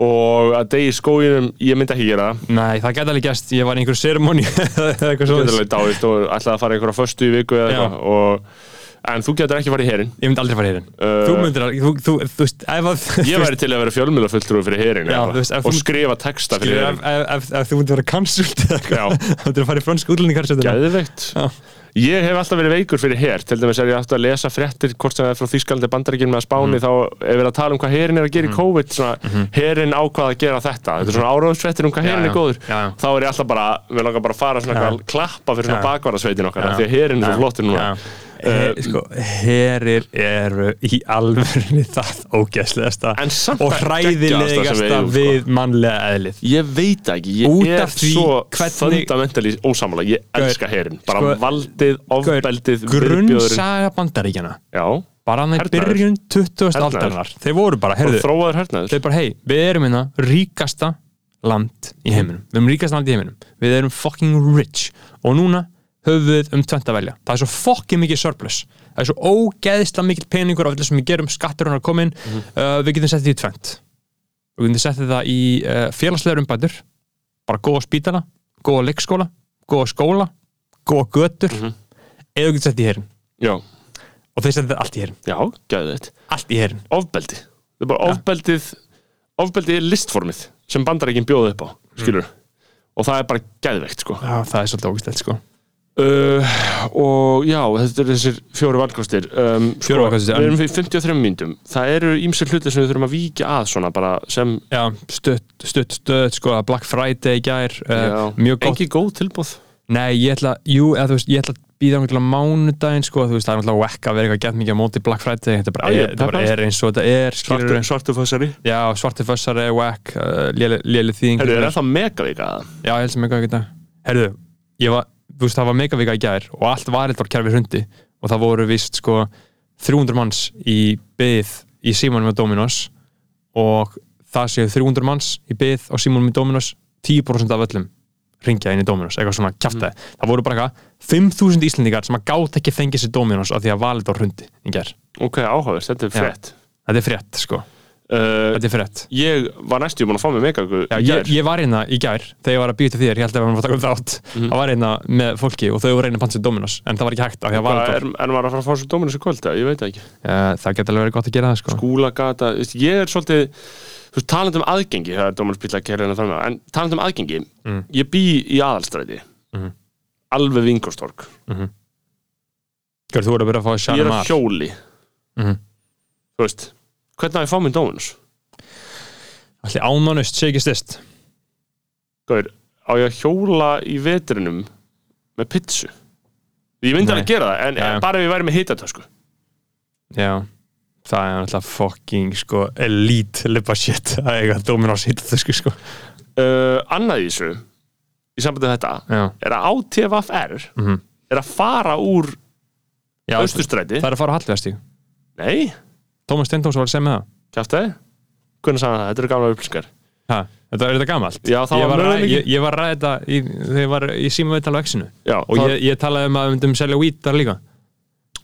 og að degi í skóginum ég myndi ekki gera það. Nei, það geta alveg gæst, ég var í einhverju seremoni eða eitthvað Ég svo myndi alveg dáist og ætlaði að fara einhverja föstu í viku eða eitthvað. Og en þú getur ekki farið í herin Ég myndi aldrei fara í hérinn Uh, Þú myndir að, þú, þú, þú veist, ef að Ég væri til að vera fjölmjölafulltrúi fyrir herin Já, þú veist, og þú- skrifa texta fyrir herin ef, ef, ef, ef þú myndir vera cancelled eða eitthvað, þá myndir að fara í frönsku útlendingarsöndina Gæðveikt. Ég hef alltaf verið veikur fyrir her til dæmis er ég aftur að lesa fréttir hvort sem það er frá Þýskalandi bandaríkinn með að spáni Mhm. þá er verið að tala um hvað herin er að gera í COVID svona, herin ákvað að gera þetta þetta er svona áráðsfréttir um hvað Já, herin er góður Já, já. þá er ég alltaf bara, við langar bara að fara svona að klappa fyrir svona Já. bakvarðasveitin okkar Já. því að herin er svo flottir núna. He, sko, herir eru í alvörunni það ógæslegasta og við hræðilegasta eigum, sko. við mannlega eðlið. Ég veit ekki, ég er svo fundamentally ósamala, ég elska herin bara sko, valdið, ofbeldið, grunnsaga bandaríkjana Já, bara hann í byrjun 20. Hernaður. aldarinnar. Þeir voru bara, heyrðu, þeir bara hei, við erum hérna ríkasta land í heiminum. Við erum ríkasta land í heiminum, við erum fucking rich. Og núna höfum við um tvent að velja, það er svo fucking mikið surplus. Það er svo ógeðslega mikið peningur af þess sem við gerum, skattur hann að koma inn uh, við getum sett þetta í tvent við getum sett þetta í uh, félagslegar umbætur. Bara góða spítala, góða leikskóla góða skóla, góða götur. Eða við getum sett í herin Já, og þeir þetta allt í herin, já, allt í herin Ofbeldi, það er bara ofbeldið ofbeldið er listformið sem bandarækin bjóði upp á skilur og það er bara geðveikt sko. Já, það er svolítið ógæstlegt sko uh, og já, þetta er þessir fjóru valkostir. Um, valkostir, við erum fyrir 53 myndum það eru ímsir hlutir sem við þurfum að víkja að svona bara sem Já, stutt, stutt, stutt, sko Black Friday í gær uh, Mjög gott. Engi góð tilbúð Nei, ég ætla, jú, eða þú veist, ég ætla að býða um mánudaginn, sko, þú veist, það er náttúrulega whack að vera eitthvað gett mikið á móti Black Friday, þetta bara, ég er, þetta bara er eins og þetta er, svartu, svartu fósari Já, svarti fössari, whack, uh, léli þýðing Herru, er það megavika það? Já, ég held sem ekki það Herðu, ég var, veist, það var megavika í gær og allt var eitthvað kerfi hrundi. Og það voru vist, sko, 300 manns í byð í símanum með Dominos og það séu 300 manns í byð á símanum með Dominos 10% af öllum ringja inn í Dominos, eitthvað svona kjaftaði. Það voru bara eitthvað 5.000 Íslendingar sem að gátt ekki fengið sér Dominos af því að valið á hrundi í gær. Ok, áhugavert, þetta er Já. frétt. Þetta er frétt, sko, uh, þetta er frétt. Ég var næstu búin að fá mig í ég, ég var hérna í gær þegar ég var að býta þér, ég held að við varum að taka um þátt. Það var hérna með fólki og þau voru reyna pansið Dominos en það var ekki hægt af því að að fara að fá svo dóminus í kvölda? Ég veit ekki. Uh, það geti alveg verið gott að gera það sko. Skúlagata, ég er svolítið þú veist, talandi um aðgengi það er dóminus bíla að kæra hérna með, en talandi um aðgengi Mm. ég bý í aðalstræti. Mhm. alveg vingostorg Gjör, þú voru að byrja að fá að hvernig að fá minn dóminus? Allir ánánust sé ekki stist Gauður, á ég að hjóla í vetrinum með pitsu? Ég myndi alveg gera það, en já. bara ef ég væri með hitatösku Já, það er alltaf fucking sko elite lipa shit að eiga Dominos hitta þau sko. Uh, annað í þessu í sambandi við þetta Já, er að ATVFR Mhm. er að fara úr Já Östurstræti það er að fara á Hallvegastíg nei, Tómas Stendóms var að segja með það. Kjáftæði hvernig sagði það, þetta eru gamla upplýsingar. Ha, Þetta er þetta gamalt? Já, það ég var var, að, möguleiki. ég, ég var ræða þetta í, þegar ég var í síma viðtal á X-inu. Já, og það- ég, ég talaði um að við myndum selja weed þar líka.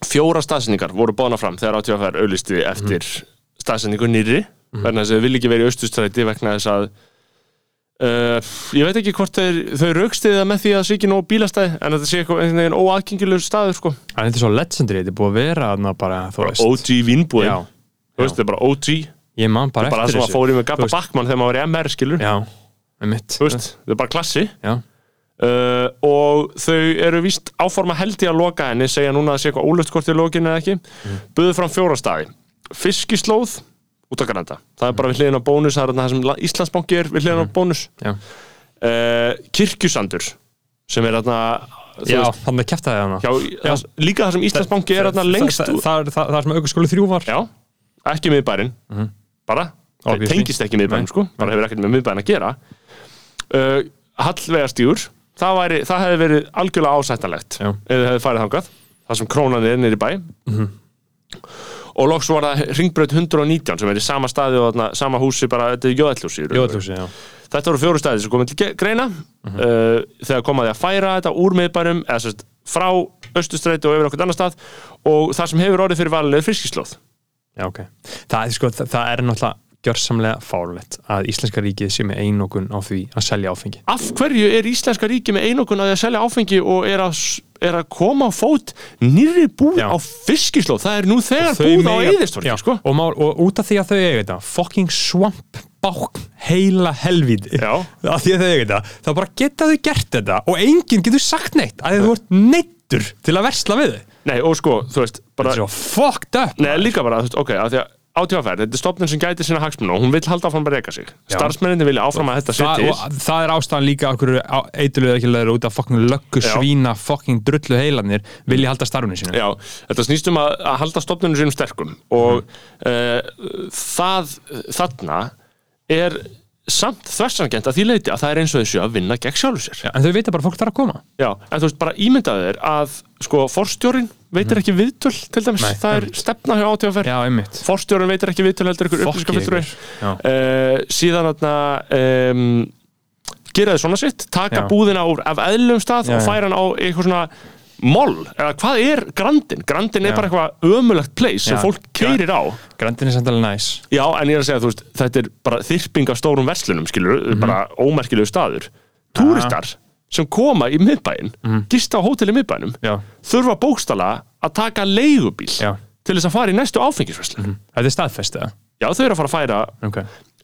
Fjóra staðsendingar voru bóna fram þegar ATVFR auðlisti eftir staðsendingu nýri vegna þess að þau vil ekki verið í Östurstræti vegna þess að Uh, ég veit ekki hvort þeir, þau raukstiða með því að það sé ekki nóg bílastæði en þetta sé eitthvað einhvern veginn óaðgengilegur staður sko. En þetta er svo legendary, þetta er búið að vera þarna bara, þú veist. OG vínbúin Já, þú veist, þetta er bara OG ég man bara, bara það eftir sem að fóri með Gabba veist- Backman þegar maður var í MR skilur Já, með mitt þú veist, þetta er bara klassi. Já, uh, og þau eru víst áforma held í að loka henni segja núna að sé eitthvað ólöft hvort í lokinu eða ekki. Mm. buðu fram fjóra staði fiskislóð út af Granda það er bara við hliðin á bónus það er það sem La- Íslandsbanki er við hliðin á bónus. Já. Uh, kirkjusandur sem er þarna Já, þannig að kæfta það líka það sem Íslandsbanki er þarna lengst Það, út það, er sem aukurskóli þrjú var. Já, ekki miðbærin bara, það tengist ekki miðbærin sko, bara hefur ekkert með miðbærin að gera. Uh, Hallvegastígur það, væri, það hefði verið algjörlega ásættanlegt Já. ef þið hefði farið þangað. Það sem krónan er nýri bæ. Mhm. og loks var það ringbraut 119 sem er í sama staði og þarna, sama húsi bara, þetta er já. Þetta voru fjóru staði sem komið til greina. Mhm. uh, þegar komaði að færa þetta úr miðbærum eða sérst frá Östustræti og yfir okkur annar stað. Og það sem hefur orðið fyrir valinu er friskislóð Já, ok Það er, sko, það, það er náttúrulega gjörsamlega fárlegt að Íslenska ríkið sé með einokun á því að selja áfengi af hverju er Íslenska ríki með einokun að að selja áfengi og er að, er að koma á fót nýri búð Já. á fiskislóð það er nú þegar Þau búð á Já, sko. og, mál, og út af því að þau eiga þetta fucking swamp bák heila helvíti Já. af því að þau eiga þetta þá bara geta þau gert þetta og enginn getur sagt neitt að þú ert neittur til að versla við þau. Nei og sko, þú veist bara, þetta er svo fucked up nei líka bara, þú veist, ok, að því að átífaferð, þetta er stofnun sem gæti sína hagsmunum og hún vill halda áfram að reyka sig. Starfsmenninni vilja áfram að þetta sé það, til. og það er ástæðan líka okkur eitthulega ekki leður út af fucking löggu svína fucking drullu heilanir vilja halda starfinu sínu. Já, þetta snýst um að, að halda stofnunum sínum sterkum og Mhm. uh, það þarna er samt þversangent að því leiti að það er eins og þessu að vinna gegn sjálfu sér. Já, en þau veit að bara fólk þarf að koma Já, en þú veist bara ímyndaðu þér að sko forstjórin veitir ekki viðtöl til dæmis, Mhm. Nei, það er stefna hjá átíðaferð, Já, einmitt forstjórin veitir ekki viðtöl heldur ykkur já. uh, síðan þarna um, gera þið svona sitt, taka Já. búðina úr af eðlum stað Já, og færa hann á eitthvað svona moll, eða hvað er grandin? Grandin er Já. bara eitthvað ömulegt place sem Já. fólk keirir á Grandin er samt alveg næs Já, en ég er að segja, þú veist, þetta er bara þyrping af stórum verslunum, skilur, Mhm. bara ómerkilegu staður. Túristar sem koma í miðbæinn, gista á hótel í miðbænum, Mhm. Já, þurfa bókstala að taka leigubíl Já. til þess að fara í næstu áfengisverslun. þetta er staðfest eða? Já, þau eru að fara að færa Ok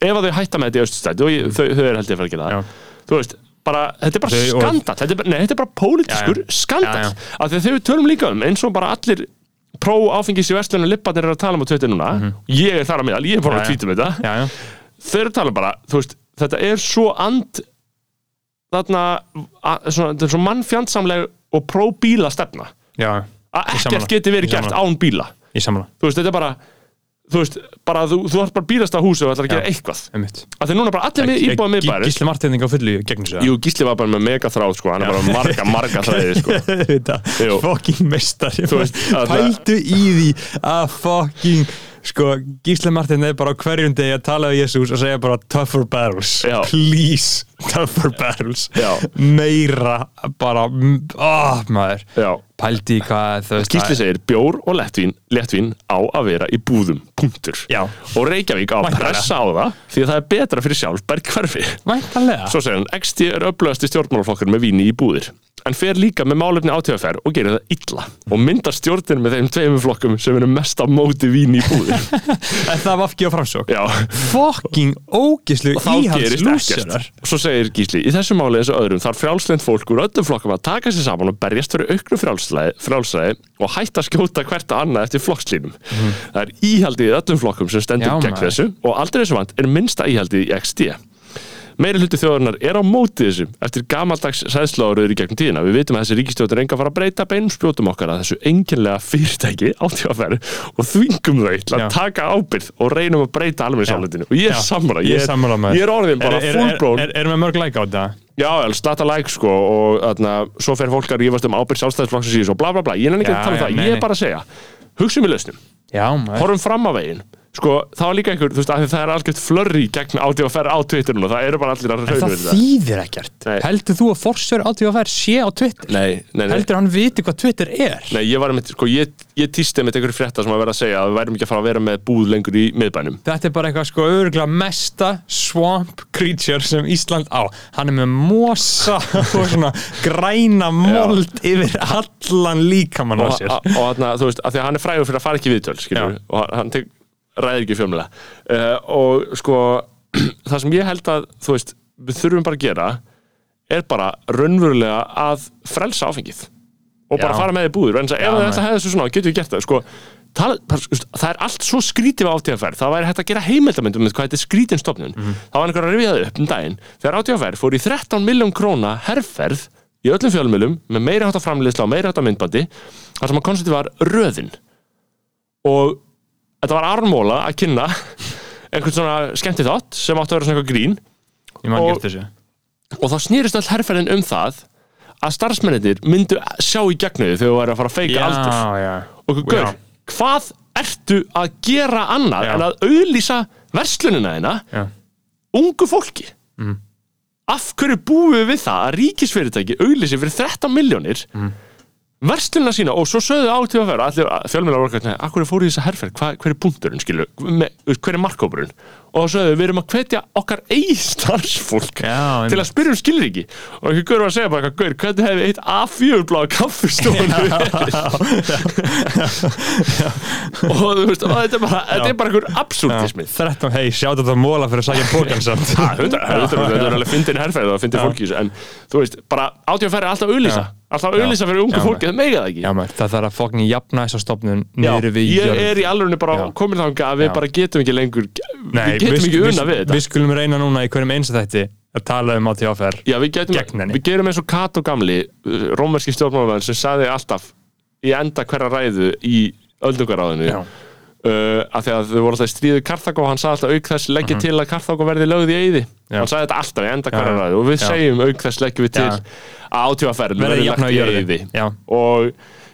ef að þau hætta með þetta í austustæti og ég, þau, þau er held ég að fara að gera það Já. þú veist, bara, þetta er bara Þau- skandal þetta er bara, nei, þetta er bara pólitískur Já, já. skandal af því að þau tölum líka um eins og bara allir pró áfengis í vestlunum lipparnir eru að tala um á Twitter núna ég er þar að meðal, ég er bara að tvítum þetta. Já, já, þau eru að tala bara, þú veist, þetta er svo and þarna, að, svona, þetta er svo mannfjandsamleg og pró-bíla stefna já, að ekkert geti verið gert án bíla. Þú veist, þetta er bara þú veist, bara, þú, þú ert bara bílast á húsi og ætlar að gera eitthvað. af því núna bara allir með íbúið miðbæri Gísli Martinding á fullu gegn þessu Jú, Gísli var bara með mega þráð, sko, hann er bara með marga, marga þræði, sko. Veist, að- pældu í því. Að fucking sko, Gísli Martin er bara á hverjum degi að tala um Jésús og segja bara tougher battles, Já. please tougher battles, Já. meira bara, oh, maður. Já, pældu í hvað veist Gísli segir bjór og lettvín, lettvín á að vera í búðum, punktur. Já. og Reykjavík á að Væntanlega. pressa á það því að það er betra fyrir sjálf hverfi væntanlega. Svo segir hann, XT er öflugasti stjórnmálaflokkur með víni í búðir en fer líka með málefni átíðaferð og gerir það illa og myndar stjórnin með þeim tveimur flokkum sem eru mest á móti víni í búðir en það var ekki á framsók fucking og gerist íhaldslúsarar ekkert Svo segir Gísli, í þessu máli eins og öðrum þarf frjálslind fólk úr öllum flokkum að taka sér saman og berjast fyrir auknu frjálsræði og hætta að skjóta hvert að annað eftir flokkslínum. Það er íhaldið í öllum flokkum sem stendur. Já, gegn maður. þessu og aldrei þessu vant er minnsta íhaldið í XD Meiri hluti þjóðarinnar er á móti þessu eftir gamaldags sæðsláruður í gegnum tíðina. Við vitum að þessi ríkistjóður enga fara að breyta beinum spjótum okkar að þessu enginlega fyrirtæki átífaferð og þvingum þau til að taka ábyrgð og reynum að breyta alveg sálutinu. Og ég er sammála. Ég er Ég, er orðin bara er, er, fullbrón. er, er, er með mörg læk á þetta Já, slata like sko og þarna, svo fer fólk að rífast um í þessu og bla bla bla. Ég er ekki Já, að tala um það. Ég er bara að segja, hugsa um í lausnum. Horfum fram á veginn. Sko, það var líka einhver, þú veist, að það er algjört flörri gegn átífaferð á Twitterinu og það eru bara allir að En rauna það þýðir ekkert. Heldur þú að forsjör átíðafær sé á Twitter? Nei, nei, nei. Heldur hann viti hvað Twitter er? Nei, ég var með, sko, ég, ég týsti með einhverju frétta sem að vera að segja að við værum ekki að fara að vera með búð lengur í miðbænum. Þetta er bara eitthvað sko örgulega mesta swamp creature sem Ísland á Hann er með mosa og svona græna mold yfir allan líkamann á sér og, og og ræðir ekki fjölmulega. Uh, og sko, það sem ég held að, þú veist, við þurfum bara að gera er bara raunverulega að frelsa áfengið og bara Já. fara með í búður, en ef þetta hefði þessu svona, getum við gert það, sko, Tala, bara, það er allt svo skrítið á átíðaferð það væri hægt að gera heimildamöndum með hvað þetta er skrítin stofnun. Mhm. það var einhver að rifjaði upp um daginn. Þegar átíðaferð fór í 13 miljón króna herrferð í öllum fjölmjölum með meiri hátta framleiðsla og meiri hátta myndbandi þar sem að konceptið var röðin. Og þetta var armóla að kynna einhvern svona skemmti þátt sem átti að vera svona eitthvað grín og- og þá snýrist öll herrferðin um það að starfsmennitir myndu sjá í gegnu því þegar þú væri að fara að feika aldur já og gaur, Já. hvað ertu að gera annað Já. en að auðlýsa verslunina þina Já. ungu fólki Mm. af hverju búum við við það að ríkisfyrirtæki auðlýsi fyrir 13 miljónir Mm. Verslunina sína og svo sögðu átíð að vera allir fjölmjölar hvernig, akkur er fóru í þessa herferð, hva, hver er punkturinn skilu, hver er markkópurinn og þá sögðu við erum að hvetja okkar eigi starfsfólk Já, til að spyrja um skilriki og einhver gaur var að segja bara gaur, hvernig hefði eitt A4 bláða kaffistofun og þú veist, og þetta er bara þetta er bara einhver absúrtismi 13, hei, sjátt þetta móla fyrir að sækja pókan samt þetta er alveg fyndin herrferð og fyndin fólki en þú veist, bara átíðanferð er alltaf að auðlýsa Já. alltaf að auðlýsa fyrir ungu Já, fólki, það mega það ekki Já, maður, það þarf að fokkin jafna þessa stofnun Já, niður við ég jörð. er í alveg bara Já. komin þangað að við Já. bara getum ekki lengur Nei, við getum ekki unna við þetta. Við skulum reyna núna í hverjum eins þætti að tala um getum, gegn henni. við gerum eins og Kato gamli rómerski stjórnmálavæðin sem sagði alltaf í enda hverja ræðu í öldungaráðinu uh, að því að þau voru alltaf í stríðu Karþago og hann sagði alltaf auk þess leggja til að Karþago verði lögð í eyði. Hann sagði þetta alltaf í enda hverja ræðu og við Já. segjum auk þess leggjum við til að átífaferð verði á í eyði. Og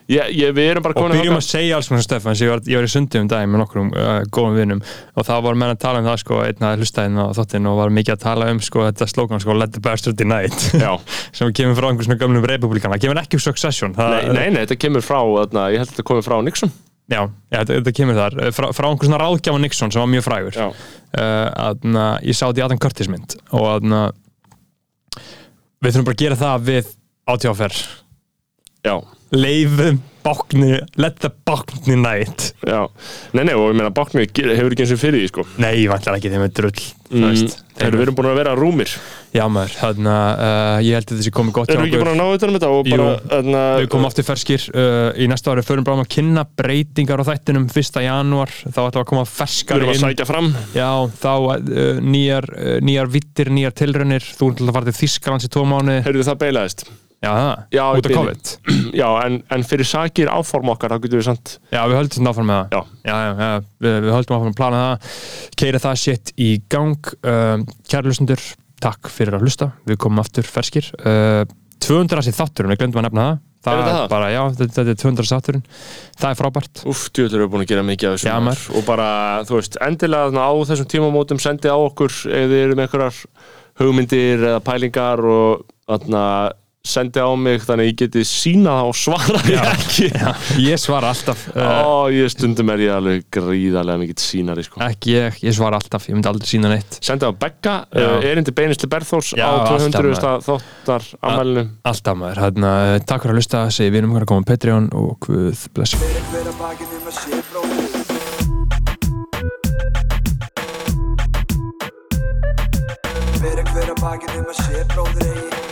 ég, ég, við erum bara og byrjum þangað- að segja alls eins og ég var, ég var í sundi um daginn með nokkrum uh, góðum vinnum og það var menn að tala um það sko einn að hlustaðinn á þáttinn og var mikið að tala um sko þetta slókan sko let the bastard unite. Já. sem kemur frá einhvers svona gömlum republikana það kemur ekki úr Succession það, Nei, nei, nei, þetta kemur frá, þarna, ég held að þetta komið frá Nixon. Já, já þetta, kemur þar. Frá, frá einhvers svona ráðgjafa Nixon sem var mjög frægur. Uh, að ég sá þetta í Adam Curtis mynd. Og að við þurfum bara að gera það við átíðaferð Já, leifum bákni, let the bákni night. Já, nei, nei, og ég meina báknir hefur ekki eins og fyrir því, sko. Nei, ég vantar ekki þeim með drull þú mm. Þeir við erum búin að vera rúmir. Já maður, þannig að uh, ég held að þessi komið gott Erum við ekki búin að ná þetta um þetta og Jú. bara, þarna Við komum aftur ferskir uh, í næsta ári förum bara um að kynna breytingar á þættinum 1. janúar, þá ætlum við að koma ferskar erum að inn. sækja fram. Já, þá uh, nýjar, nýjar vittir, nýjar tilraunir. Þú til að fara til Þískalands Já, Já, út af. COVID. Já, en, en fyrir sakir áform okkar þá getum við samt Já, við höldum áfram með það. Já, Já, já, við, við höldum áfram að plana það. Keira það shit í gang. Kæra hlustendur, takk fyrir að hlusta. Við komum aftur ferskir. Uh, 200 að sér þátturinn, við glemdum að nefna það. Það Er er það? bara, já, þetta, þetta er 200 þátturinn. Það er frábært. Úff, djúður eru búin að gera mikið af þessu og bara, þú veist, endilega á þessum tímamótum sendi á okkur ef þið eru með einhverjar hugmyndir eða pælingar og þarna sendi á mig þannig að ég geti sína það og svara því ekki já, ég svara alltaf uh, Ó, ég stundum er ég alveg gríðarlega mikill sínari sko. ekki ég, ég svara alltaf, ég myndi aldrei sína neitt Sendi á Begga, Já. uh, erindi beinist til Berþórs Já, á alltaf, 200. maður. þáttar ammælinu alltaf maður, hérna, uh, takk fyrir að hlusta segi vinum okkar að koma á Patreon og Guð bless Fyrir hver að bakið um að sé um bróðir eigi